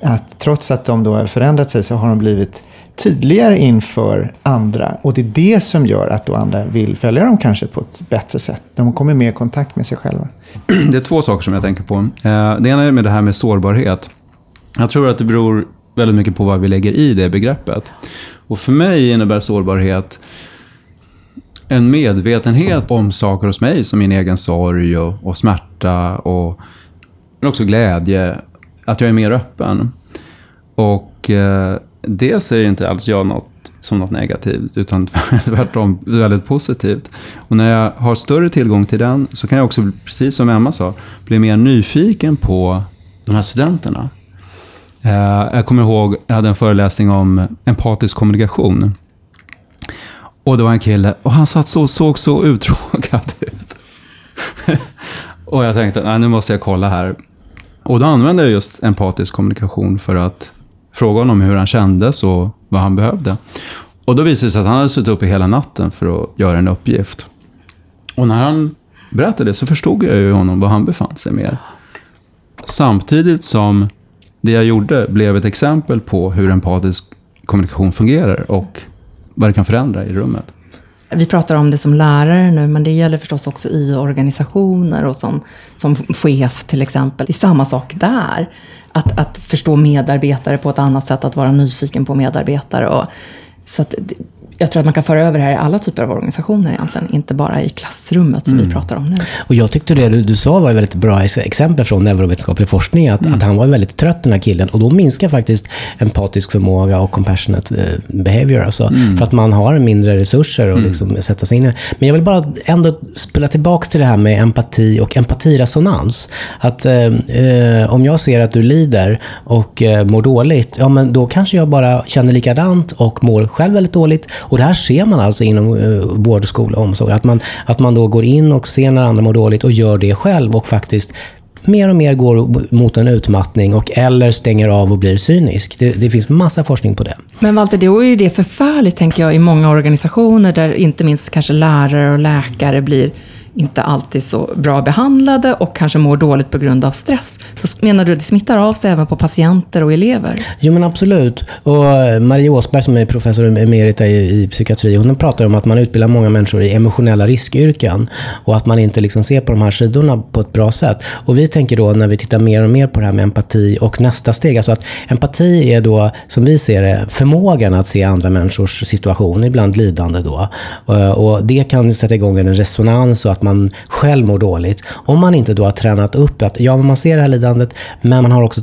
[SPEAKER 1] att trots att de då har förändrat sig så har de blivit tydligare inför andra. Och det är det som gör att då andra vill följa dem kanske på ett bättre sätt. De kommer mer i kontakt med sig själva.
[SPEAKER 4] Det är två saker som jag tänker på. Eh, det ena är med det här med sårbarhet. Jag tror att det beror väldigt mycket på vad vi lägger i det begreppet. Och för mig innebär sårbarhet en medvetenhet om saker hos mig, som min egen sorg och, och smärta och men också glädje. Att jag är mer öppen. Och eh, det säger inte alls jag något som något negativt, utan tvärtom väldigt positivt. Och när jag har större tillgång till den så kan jag också, precis som Emma sa, bli mer nyfiken på de här studenterna. Eh, jag kommer ihåg, jag hade en föreläsning om empatisk kommunikation. Och det var en kille, och han satt så, såg så uttråkad ut. och jag tänkte, nej, nu måste jag kolla här. Och då använde jag just empatisk kommunikation för att fråga honom hur han kändes och vad han behövde. Och då visade det sig att han hade suttit uppe hela natten för att göra en uppgift. Och när han berättade det så förstod jag ju honom var han befann sig mer. Samtidigt som det jag gjorde blev ett exempel på hur empatisk kommunikation fungerar och vad det kan förändra i rummet.
[SPEAKER 2] Vi pratar om det som lärare nu, men det gäller förstås också i organisationer och som, som chef till exempel. Det är samma sak där. Att, att förstå medarbetare på ett annat sätt, att vara nyfiken på medarbetare. Och, så att, jag tror att man kan föra över det här i alla typer av organisationer egentligen, inte bara i klassrummet som vi pratar om nu.
[SPEAKER 3] Och jag tyckte det du, du sa var ett väldigt bra ex- exempel från neurovetenskaplig forskning, att, att han var väldigt trött den här killen. Och då minskar faktiskt empatisk förmåga och compassionate eh, behavior. Alltså, För att man har mindre resurser att liksom sätta sig in i. Men jag vill bara ändå spela tillbaka till det här med empati och empatiresonans. Att eh, eh, om jag ser att du lider och eh, mår dåligt, ja men då kanske jag bara känner likadant och mår själv väldigt dåligt. Och det här ser man alltså inom eh, vård, skola och omsorg. Att man, att man då går in och ser när andra mår dåligt och gör det själv och faktiskt mer och mer går mot en utmattning och eller stänger av och blir cynisk. Det, det finns massa forskning på det.
[SPEAKER 2] Men Walter, då är ju det förfärligt, tänker jag, i många organisationer där inte minst kanske lärare och läkare blir inte alltid så bra behandlade och kanske mår dåligt på grund av stress. Så menar du att det smittar av sig även på patienter och elever?
[SPEAKER 3] Jo men absolut. Och eh, Marie Åsberg som är professor emerita i, i psykiatri, hon pratar om att man utbildar många människor i emotionella riskyrken och att man inte liksom ser på de här sidorna på ett bra sätt. Och vi tänker då när vi tittar mer och mer på det här med empati och nästa steg, alltså att empati är då, som vi ser det, förmågan att se andra människors situation, ibland lidande då. Eh, och det kan sätta igång en resonans och att man själv mår dåligt. Om man inte då har tränat upp att ja, man ser det här lidandet, men man har också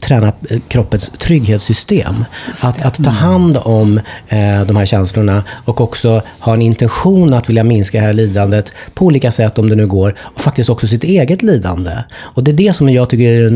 [SPEAKER 3] träna kroppens trygghetssystem. Att, att ta hand om eh, de här känslorna och också ha en intention att vilja minska det här lidandet på olika sätt om det nu går. Och faktiskt också sitt eget lidande. Och det är det som jag tycker är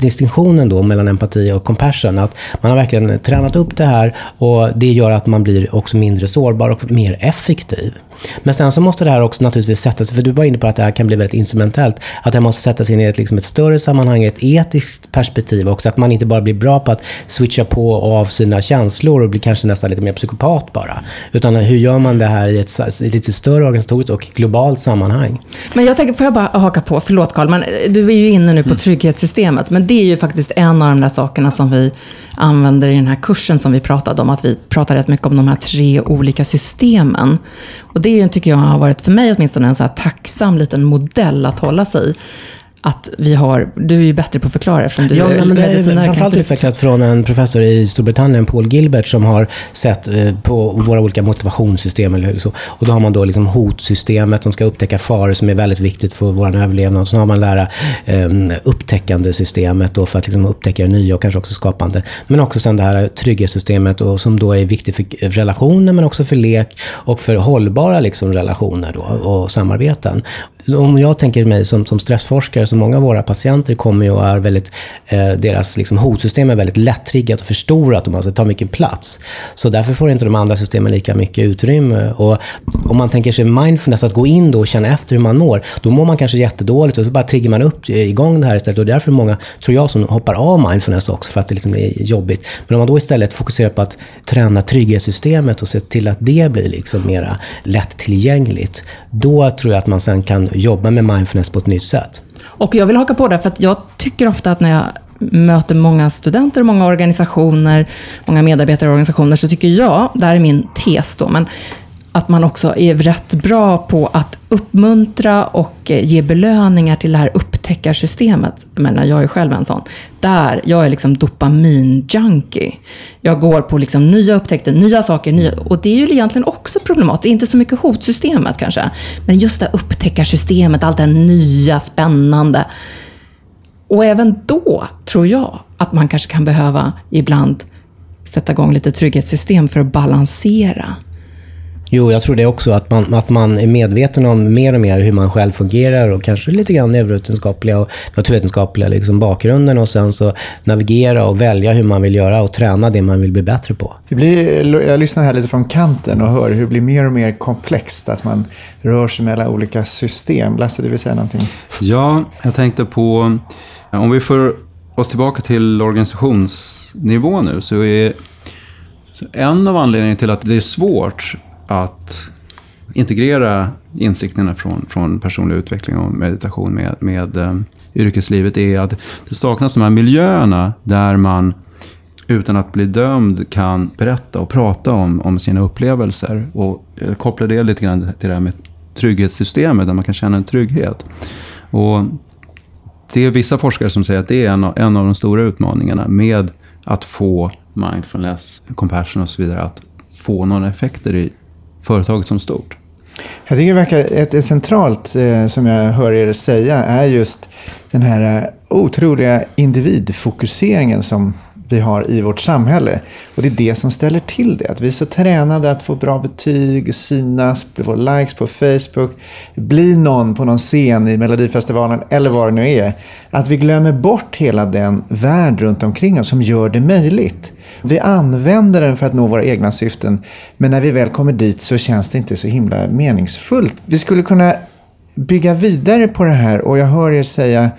[SPEAKER 3] distinktionen då mellan empati och compassion. Att man har verkligen tränat upp det här och det gör att man blir också mindre sårbar och mer effektiv. Men sen så måste det här också naturligtvis sättas, för du var inne på att det här kan bli väldigt instrumentellt, att det måste sättas in i ett, liksom ett större sammanhang, ett etiskt perspektiv också, att man inte bara blir bra på att switcha på och av sina känslor och blir kanske nästan lite mer psykopat bara. Utan hur gör man det här i ett, i ett lite större organisatoriskt och globalt sammanhang?
[SPEAKER 2] Men jag tänker, får jag bara haka på, förlåt Carl, men du är ju inne nu på mm. trygghetssystemet, men det är ju faktiskt en av de där sakerna som vi använder i den här kursen som vi pratade om, att vi pratar rätt mycket om de här tre olika systemen. Och det tycker jag har varit, för mig åtminstone, en så här tacksam liten modell att hålla sig i att vi har, du är ju bättre på att förklara eftersom du
[SPEAKER 3] ja,
[SPEAKER 2] är
[SPEAKER 3] men det är framförallt utvecklat från en professor i Storbritannien, Paul Gilbert, som har sett eh, på våra olika motivationssystem. Eller så. Och då har man då liksom hotsystemet som ska upptäcka faror som är väldigt viktigt för vår överlevnad. Så har man lära eh, upptäckande systemet då för att liksom upptäcka det nya och kanske också skapande. Men också sen det här trygghetssystemet och som då är viktigt för relationer men också för lek och för hållbara liksom relationer då, och samarbeten om jag tänker mig som, som stressforskare, så många av våra patienter kommer ju och är väldigt, eh, deras liksom, hotsystem är väldigt lättriggat och förstorat och man ska mycket plats. Så därför får inte de andra systemen lika mycket utrymme. Och om man tänker sig mindfulness, att gå in då och känna efter hur man mår, då mår man kanske jättedåligt och så bara triggar man upp igång det här istället. Och därför är många, tror jag, som hoppar av mindfulness också för att det liksom är jobbigt. Men om man då istället fokuserar på att träna trygghetssystemet och se till att det blir liksom mera lättillgängligt, då tror jag att man sen kan jobba med mindfulness på ett nytt sätt.
[SPEAKER 2] Och jag vill haka på där, för att jag tycker ofta att när jag möter många studenter många organisationer, många medarbetare och organisationer, så tycker jag, det här är min tes då, men att man också är rätt bra på att uppmuntra och eh, ge belöningar till det här upptäckarsystemet. Jag menar, jag är själv en sån. Där, jag är liksom dopamin-junkie. Jag går på liksom nya upptäckter, nya saker, nya, och det är ju egentligen också problematiskt. Det är inte så mycket hotsystemet kanske, men just det här upptäckarsystemet, allt det nya, spännande. Och även då tror jag att man kanske kan behöva ibland sätta igång lite trygghetssystem för att balansera
[SPEAKER 3] Jo, jag tror det också. Att man, att man är medveten om mer och mer hur man själv fungerar och kanske lite grann neurovetenskapliga och naturvetenskapliga liksom bakgrunden och sen så navigera och välja hur man vill göra och träna det man vill bli bättre på.
[SPEAKER 1] Det blir, jag lyssnar här lite från kanten och hör hur det blir mer och mer komplext att man rör sig mellan olika system. Lasse, du vill säga någonting?
[SPEAKER 4] Ja, jag tänkte på, om vi får oss tillbaka till organisationsnivå nu så är så en av anledningarna till att det är svårt att integrera insikterna från, från personlig utveckling och meditation med, med um, yrkeslivet är att det saknas de här miljöerna där man utan att bli dömd kan berätta och prata om, om sina upplevelser. Och eh, jag kopplar det lite grann till det här med trygghetssystemet, där man kan känna en trygghet. Och det är vissa forskare som säger att det är en av, en av de stora utmaningarna med att få mindfulness, compassion och så vidare, att få några effekter i, företaget som stort.
[SPEAKER 1] Jag tycker det verkar ett, ett centralt, eh, som jag hör er säga, är just den här eh, otroliga individfokuseringen som vi har i vårt samhälle. Och det är det som ställer till det. Att vi är så tränade att få bra betyg, synas, få likes på Facebook, bli någon på någon scen i Melodifestivalen eller vad det nu är. Att vi glömmer bort hela den värld runt omkring oss som gör det möjligt. Vi använder den för att nå våra egna syften, men när vi väl kommer dit så känns det inte så himla meningsfullt. Vi skulle kunna bygga vidare på det här och jag hör er säga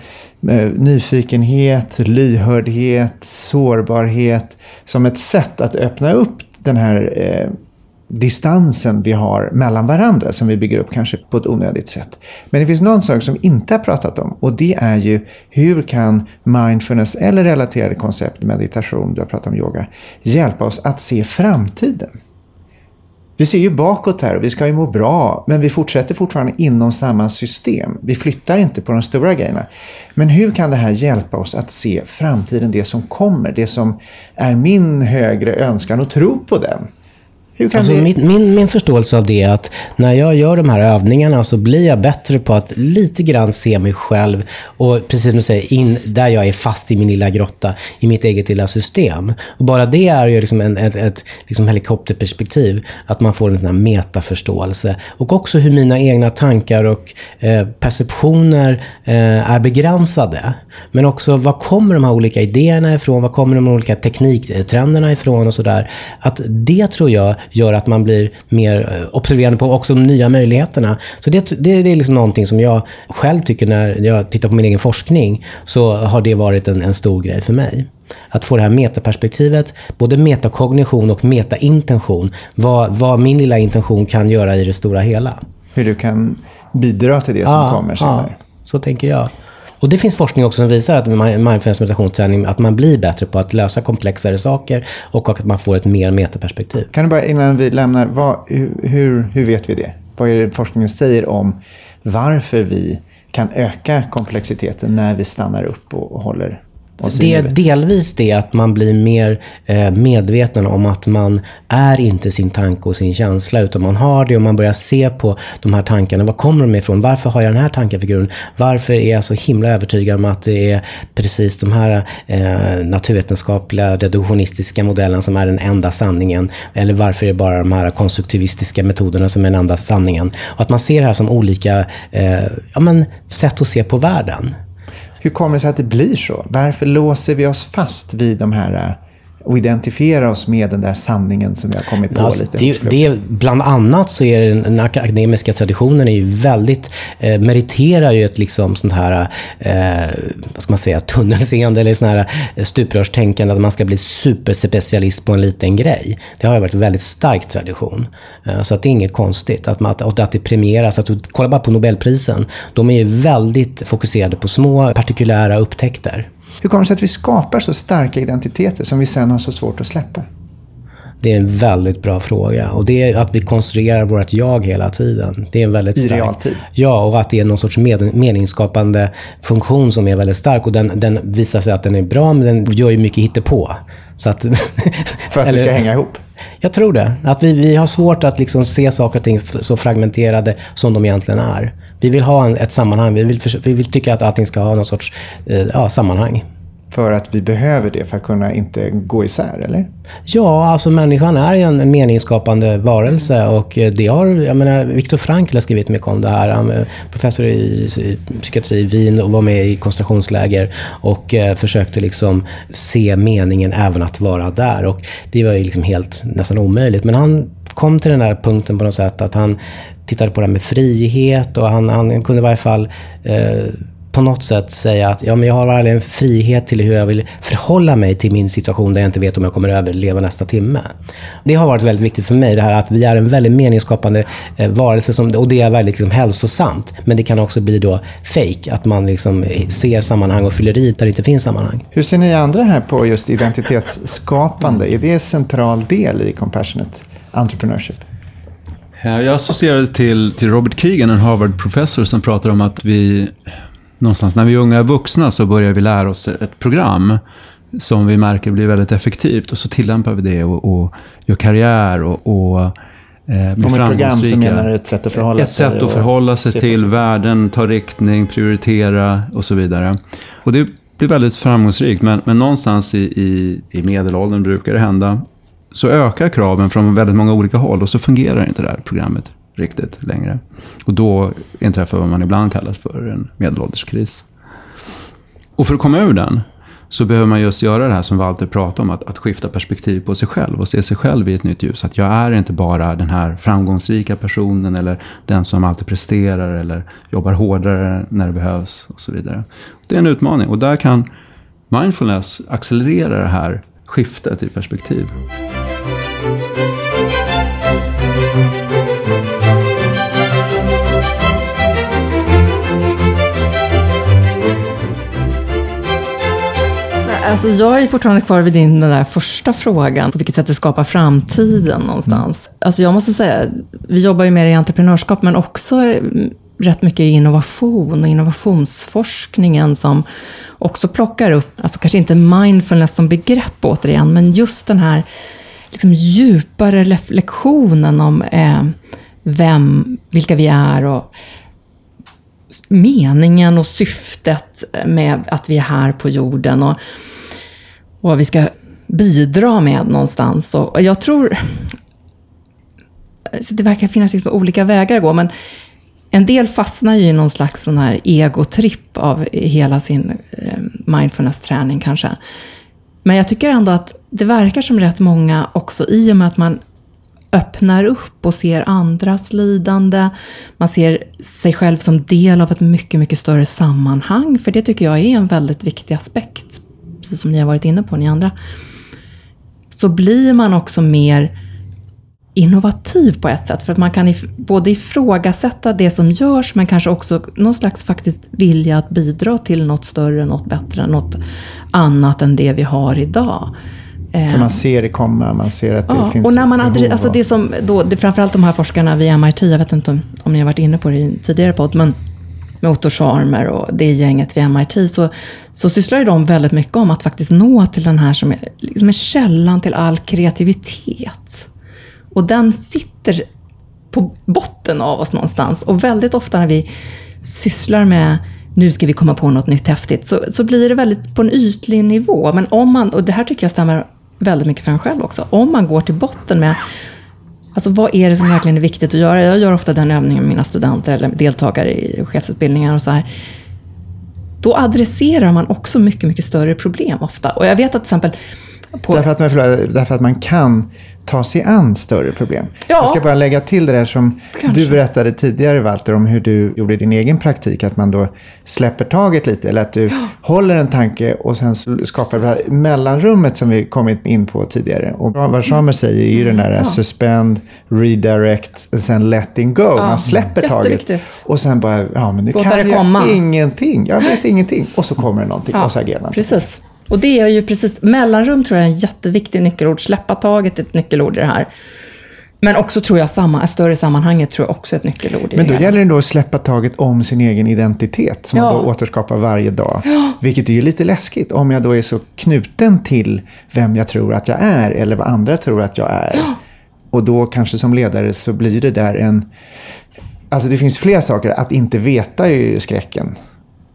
[SPEAKER 1] Eh, nyfikenhet, lyhördhet, sårbarhet som ett sätt att öppna upp den här eh, distansen vi har mellan varandra som vi bygger upp kanske på ett onödigt sätt. Men det finns någon sak som vi inte har pratat om och det är ju hur kan mindfulness eller relaterade koncept, meditation, du har pratat om yoga, hjälpa oss att se framtiden. Vi ser ju bakåt här och vi ska ju må bra, men vi fortsätter fortfarande inom samma system. Vi flyttar inte på de stora grejerna. Men hur kan det här hjälpa oss att se framtiden, det som kommer, det som är min högre önskan och tro på den?
[SPEAKER 3] Alltså, det... min, min, min förståelse av det är att när jag gör de här övningarna så blir jag bättre på att lite grann se mig själv och precis som du säger, in där jag är fast i min lilla grotta, i mitt eget lilla system. Och bara det är ju liksom en, ett, ett liksom helikopterperspektiv, att man får en sån metaförståelse. Och också hur mina egna tankar och eh, perceptioner eh, är begränsade. Men också, var kommer de här olika idéerna ifrån? Var kommer de olika tekniktrenderna ifrån och sådär? Att det tror jag gör att man blir mer eh, observerande på också de nya möjligheterna. Så det, det, det är liksom någonting som jag själv tycker när jag tittar på min egen forskning, så har det varit en, en stor grej för mig. Att få det här metaperspektivet, både metakognition och metaintention. Vad, vad min lilla intention kan göra i det stora hela.
[SPEAKER 1] Hur du kan bidra till det som ja, kommer senare. Ja,
[SPEAKER 3] så tänker jag. Och det finns forskning också som visar att mindfulness meditationsträning, att man blir bättre på att lösa komplexare saker och att man får ett mer metaperspektiv.
[SPEAKER 1] Kan du bara innan vi lämnar, vad, hur, hur vet vi det? Vad är det forskningen säger om varför vi kan öka komplexiteten när vi stannar upp och, och håller
[SPEAKER 3] det är delvis det att man blir mer eh, medveten om att man är inte sin tanke och sin känsla, utan man har det och man börjar se på de här tankarna. Var kommer de ifrån? Varför har jag den här tankefiguren? Varför är jag så himla övertygad om att det är precis de här eh, naturvetenskapliga reduktionistiska modellerna som är den enda sanningen? Eller varför är det bara de här konstruktivistiska metoderna som är den enda sanningen? Och att man ser det här som olika eh, ja, men, sätt att se på världen.
[SPEAKER 1] Hur kommer det sig att det blir så? Varför låser vi oss fast vid de här äh, och identifiera oss med den där sanningen som vi har kommit på alltså, lite.
[SPEAKER 3] Det, det, bland annat så är den, den akademiska traditionen är ju väldigt, eh, meriterar ju ett liksom sånt här, eh, vad ska man säga, tunnelseende eller sån här eh, stuprörstänkande att man ska bli superspecialist på en liten grej. Det har ju varit en väldigt stark tradition. Eh, så att det är inget konstigt att, man, att, att det premieras. Att, kolla bara på Nobelprisen. De är ju väldigt fokuserade på små partikulära upptäckter.
[SPEAKER 1] Hur kommer det sig att vi skapar så starka identiteter som vi sen har så svårt att släppa?
[SPEAKER 3] Det är en väldigt bra fråga. Och det är att vi konstruerar vårt jag hela tiden. Det är en väldigt
[SPEAKER 1] stark... I realtid?
[SPEAKER 3] Ja, och att det är någon sorts med, meningsskapande funktion som är väldigt stark. Och den, den visar sig att den är bra, men den gör ju mycket hittepå. Så att,
[SPEAKER 1] För att eller, det ska hänga ihop?
[SPEAKER 3] Jag tror det. Att vi, vi har svårt att liksom se saker och ting så fragmenterade som de egentligen är. Vi vill ha en, ett sammanhang. Vi vill, vi vill tycka att allting ska ha någon sorts eh, ja, sammanhang.
[SPEAKER 1] För att vi behöver det för att kunna inte gå isär, eller?
[SPEAKER 3] Ja, alltså människan är ju en meningsskapande varelse och det har, jag menar, Viktor Frankl har skrivit mycket om det här. Han är professor i, i psykiatri i Wien och var med i koncentrationsläger och eh, försökte liksom se meningen även att vara där. Och det var ju liksom helt nästan omöjligt. Men han kom till den här punkten på något sätt att han tittade på det här med frihet och han, han kunde i varje fall eh, på något sätt säga att ja, men jag har verkligen frihet till hur jag vill förhålla mig till min situation där jag inte vet om jag kommer att överleva nästa timme. Det har varit väldigt viktigt för mig, det här att vi är en väldigt meningsskapande eh, varelse som, och det är väldigt liksom, hälsosamt. Men det kan också bli då fake, att man liksom ser sammanhang och fyller i där det inte finns sammanhang.
[SPEAKER 1] Hur ser ni andra här på just identitetsskapande? Är det en central del i compassionate entrepreneurship?
[SPEAKER 4] Jag associerade till, till Robert Keegan, en Harvard-professor som pratar om att vi någonstans när vi är unga vuxna så börjar vi lära oss ett program som vi märker blir väldigt effektivt och så tillämpar vi det och, och gör karriär och, och eh, blir
[SPEAKER 1] Om ett program så menar du ett sätt att förhålla
[SPEAKER 4] ett sig Ett sätt att förhålla sig till världen, ta riktning, prioritera och så vidare. Och det blir väldigt framgångsrikt men, men någonstans i, i, i medelåldern brukar det hända så ökar kraven från väldigt många olika håll och så fungerar inte det här programmet riktigt längre. Och då inträffar vad man ibland kallar för en medelålderskris. Och för att komma ur den så behöver man just göra det här som Walter pratade om, att, att skifta perspektiv på sig själv och se sig själv i ett nytt ljus. Att jag är inte bara den här framgångsrika personen eller den som alltid presterar eller jobbar hårdare när det behövs och så vidare. Det är en utmaning och där kan mindfulness accelerera det här skiftet i perspektiv.
[SPEAKER 2] Alltså jag är fortfarande kvar vid din den där första frågan. På vilket sätt det skapar framtiden någonstans. Alltså jag måste säga, vi jobbar ju mer i entreprenörskap, men också eh, rätt mycket i innovation och innovationsforskningen som också plockar upp, alltså kanske inte mindfulness som begrepp återigen, men just den här liksom djupare reflektionen om eh, vem, vilka vi är och meningen och syftet med att vi är här på jorden. Och och vad vi ska bidra med någonstans. Och jag tror... Så det verkar finnas liksom olika vägar att gå, men en del fastnar ju i någon slags sån här egotripp av hela sin eh, mindfulness-träning kanske. Men jag tycker ändå att det verkar som rätt många också, i och med att man öppnar upp och ser andras lidande. Man ser sig själv som del av ett mycket, mycket större sammanhang. För det tycker jag är en väldigt viktig aspekt precis som ni har varit inne på, ni andra, så blir man också mer innovativ på ett sätt. För att man kan if både ifrågasätta det som görs, men kanske också någon slags faktiskt vilja att bidra till något större, något bättre, något annat än det vi har idag.
[SPEAKER 1] För man ser det komma, man ser att det
[SPEAKER 2] ja,
[SPEAKER 1] finns
[SPEAKER 2] och när man
[SPEAKER 1] behov
[SPEAKER 2] alltså det som då, det, framförallt de här forskarna vid MIT, jag vet inte om, om ni har varit inne på det i en tidigare podd, men med Otto Scharmer och det gänget vid MIT, så, så sysslar de väldigt mycket om att faktiskt nå till den här som är, liksom är källan till all kreativitet. Och den sitter på botten av oss någonstans. Och väldigt ofta när vi sysslar med nu ska vi komma på något nytt häftigt, så, så blir det väldigt på en ytlig nivå. Men om man, och det här tycker jag stämmer väldigt mycket för en själv också, om man går till botten med Alltså vad är det som verkligen är viktigt att göra? Jag gör ofta den övningen med mina studenter eller deltagare i chefsutbildningar och så här. Då adresserar man också mycket, mycket större problem ofta. Och jag vet att till exempel...
[SPEAKER 1] På... Därför, att, därför att man kan ta sig an större problem.
[SPEAKER 2] Ja.
[SPEAKER 1] Jag ska bara lägga till det där som
[SPEAKER 2] Kanske.
[SPEAKER 1] du berättade tidigare Walter om hur du gjorde din egen praktik. Att man då släpper taget lite eller att du ja. håller en tanke och sen skapar det här mellanrummet som vi kommit in på tidigare. Och vad Schamer säger är ju den där ja. suspend, redirect, sen letting go. Ja. Man släpper taget och sen bara, ja men nu Låta kan jag komma. ingenting. Jag vet ingenting. Och så kommer det någonting och så agerar man.
[SPEAKER 2] Precis. Och det är ju precis, mellanrum tror jag är en jätteviktig nyckelord. Släppa taget är ett nyckelord i det här. Men också tror jag, samma, större sammanhanget tror jag också är ett nyckelord i
[SPEAKER 1] Men då
[SPEAKER 2] det
[SPEAKER 1] gäller det då att släppa taget om sin egen identitet, som ja. man då återskapar varje dag. Ja. Vilket är lite läskigt, om jag då är så knuten till vem jag tror att jag är, eller vad andra tror att jag är. Ja. Och då kanske som ledare så blir det där en... Alltså det finns flera saker. Att inte veta är ju skräcken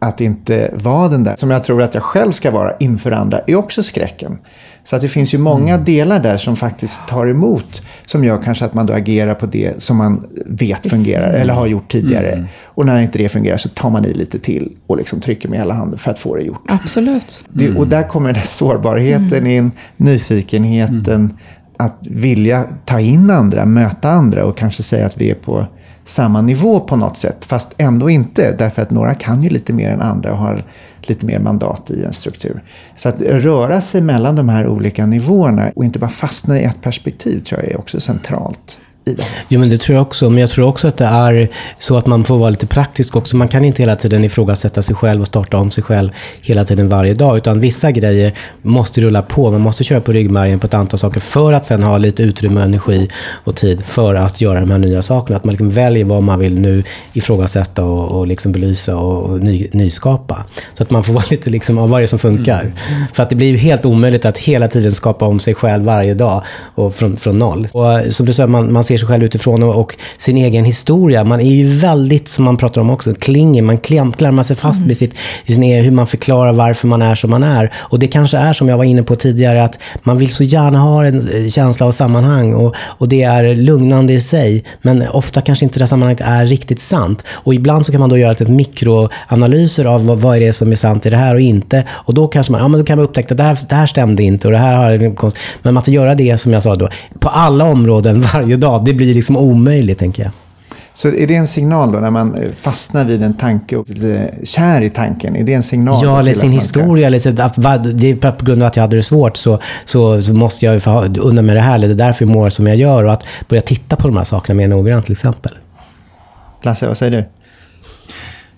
[SPEAKER 1] att inte vara den där som jag tror att jag själv ska vara inför andra är också skräcken. Så att det finns ju många mm. delar där som faktiskt tar emot som gör kanske att man då agerar på det som man vet fungerar eller har gjort tidigare. Mm. Och när inte det fungerar så tar man i lite till och liksom trycker med hela handen för att få det gjort.
[SPEAKER 2] Absolut.
[SPEAKER 1] Det, och där kommer den sårbarheten mm. in, nyfikenheten, mm. att vilja ta in andra, möta andra och kanske säga att vi är på samma nivå på något sätt, fast ändå inte, därför att några kan ju lite mer än andra och har lite mer mandat i en struktur. Så att röra sig mellan de här olika nivåerna och inte bara fastna i ett perspektiv tror jag är också centralt i det.
[SPEAKER 3] Jo, men det tror jag också. Men jag tror också att det är så att man får vara lite praktisk också. Man kan inte hela tiden ifrågasätta sig själv och starta om sig själv hela tiden varje dag. Utan vissa grejer måste rulla på. Man måste köra på ryggmärgen på ett antal saker för att sen ha lite utrymme, energi och tid för att göra de här nya sakerna. Att man liksom väljer vad man vill nu ifrågasätta och, och liksom belysa och, och ny, nyskapa. Så att man får vara lite liksom, av vad det som funkar. Mm. För att det blir ju helt omöjligt att hela tiden skapa om sig själv varje dag och från, från noll. Och som du sa, man, man ser sig själv utifrån och, och, sin egen historia. Man är ju väldigt, som man pratar om också, klinger. Man klamrar sig fast mm. vid sitt, sin, e-, hur man förklarar varför man är som man är. Och det kanske är som jag var inne på tidigare, att man vill så gärna ha en eh, känsla av sammanhang och, och det är lugnande i sig. Men ofta kanske inte det sammanhanget är riktigt sant. Och ibland så kan man då göra ett mikroanalyser av vad, vad är det som är sant i det här och inte. Och då kanske man, ja, men då kan man upptäcka att det här, det här stämde inte och det här har en konst. Men att göra det, som jag sa då, på alla områden varje dag, det blir liksom omöjligt, tänker jag.
[SPEAKER 1] Så är det en signal då när man eh, fastnar vid en tanke och blir kär i tanken? Är det en signal?
[SPEAKER 3] Ja, eller sin historia. Liksom, det är på grund av att jag hade det svårt så, så, så måste jag undan med det här. Det är därför jag mår som jag gör. Och att börja titta på de här sakerna mer noggrant till exempel.
[SPEAKER 1] Lasse, vad säger du?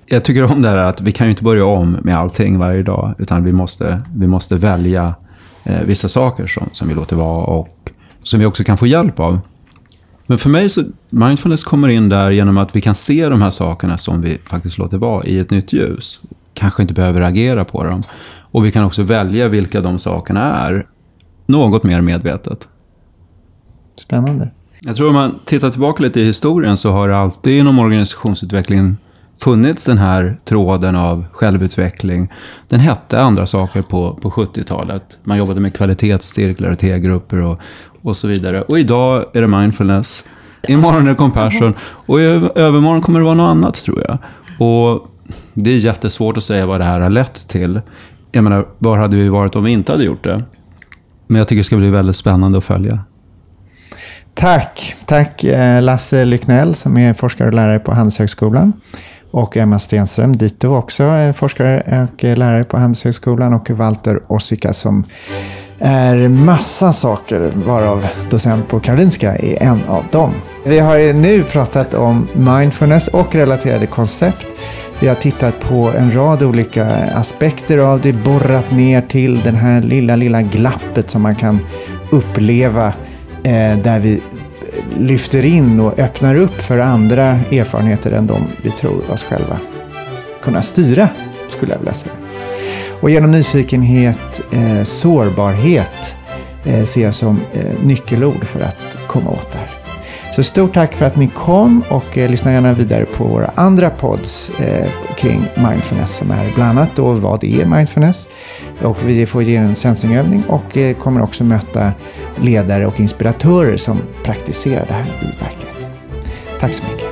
[SPEAKER 4] Jag tycker om det här att vi kan ju inte börja om med allting varje dag. Utan vi måste, vi måste välja eh, vissa saker som, som vi låter vara och som vi också kan få hjälp av. Men för mig så, mindfulness kommer in där genom att vi kan se de här sakerna som vi faktiskt låter vara i ett nytt ljus. Kanske inte behöver agera på dem. Och vi kan också välja vilka de sakerna är. Något mer medvetet.
[SPEAKER 1] Spännande.
[SPEAKER 4] Jag tror om man tittar tillbaka lite i historien så har det alltid inom organisationsutvecklingen funnits den här tråden av självutveckling. Den hette andra saker på, på 70-talet. Man jobbade med kvalitetscirklar och T-grupper och, och så vidare. Och idag är det mindfulness. Imorgon är det compassion. Och i övermorgon kommer det vara något annat tror jag. Och det är jättesvårt att säga vad det här har lett till. Jag menar, var hade vi varit om vi inte hade gjort det? Men jag tycker det ska bli väldigt spännande att följa.
[SPEAKER 1] Tack! Tack eh, Lasse Lycknell som är forskare och lärare på Handelshögskolan. Och Emma Stenström, dito också eh, forskare och eh, lärare på Handelshögskolan. Och Walter Ossika som är massa saker, varav docent på Karolinska är en av dem. Vi har nu pratat om mindfulness och relaterade koncept. Vi har tittat på en rad olika aspekter av det, borrat ner till den här lilla, lilla glappet som man kan uppleva eh, där vi lyfter in och öppnar upp för andra erfarenheter än de vi tror oss själva kunna styra, skulle jag vilja säga. Och genom nyfikenhet, eh, sårbarhet eh, ser jag som eh, nyckelord för att komma åt det här. Så stort tack för att ni kom och eh, lyssna gärna vidare på våra andra pods eh, kring mindfulness som är bland annat då vad är mindfulness? Och vi får ge en sensingövning och eh, kommer också möta ledare och inspiratörer som praktiserar det här i verket. Tack så mycket.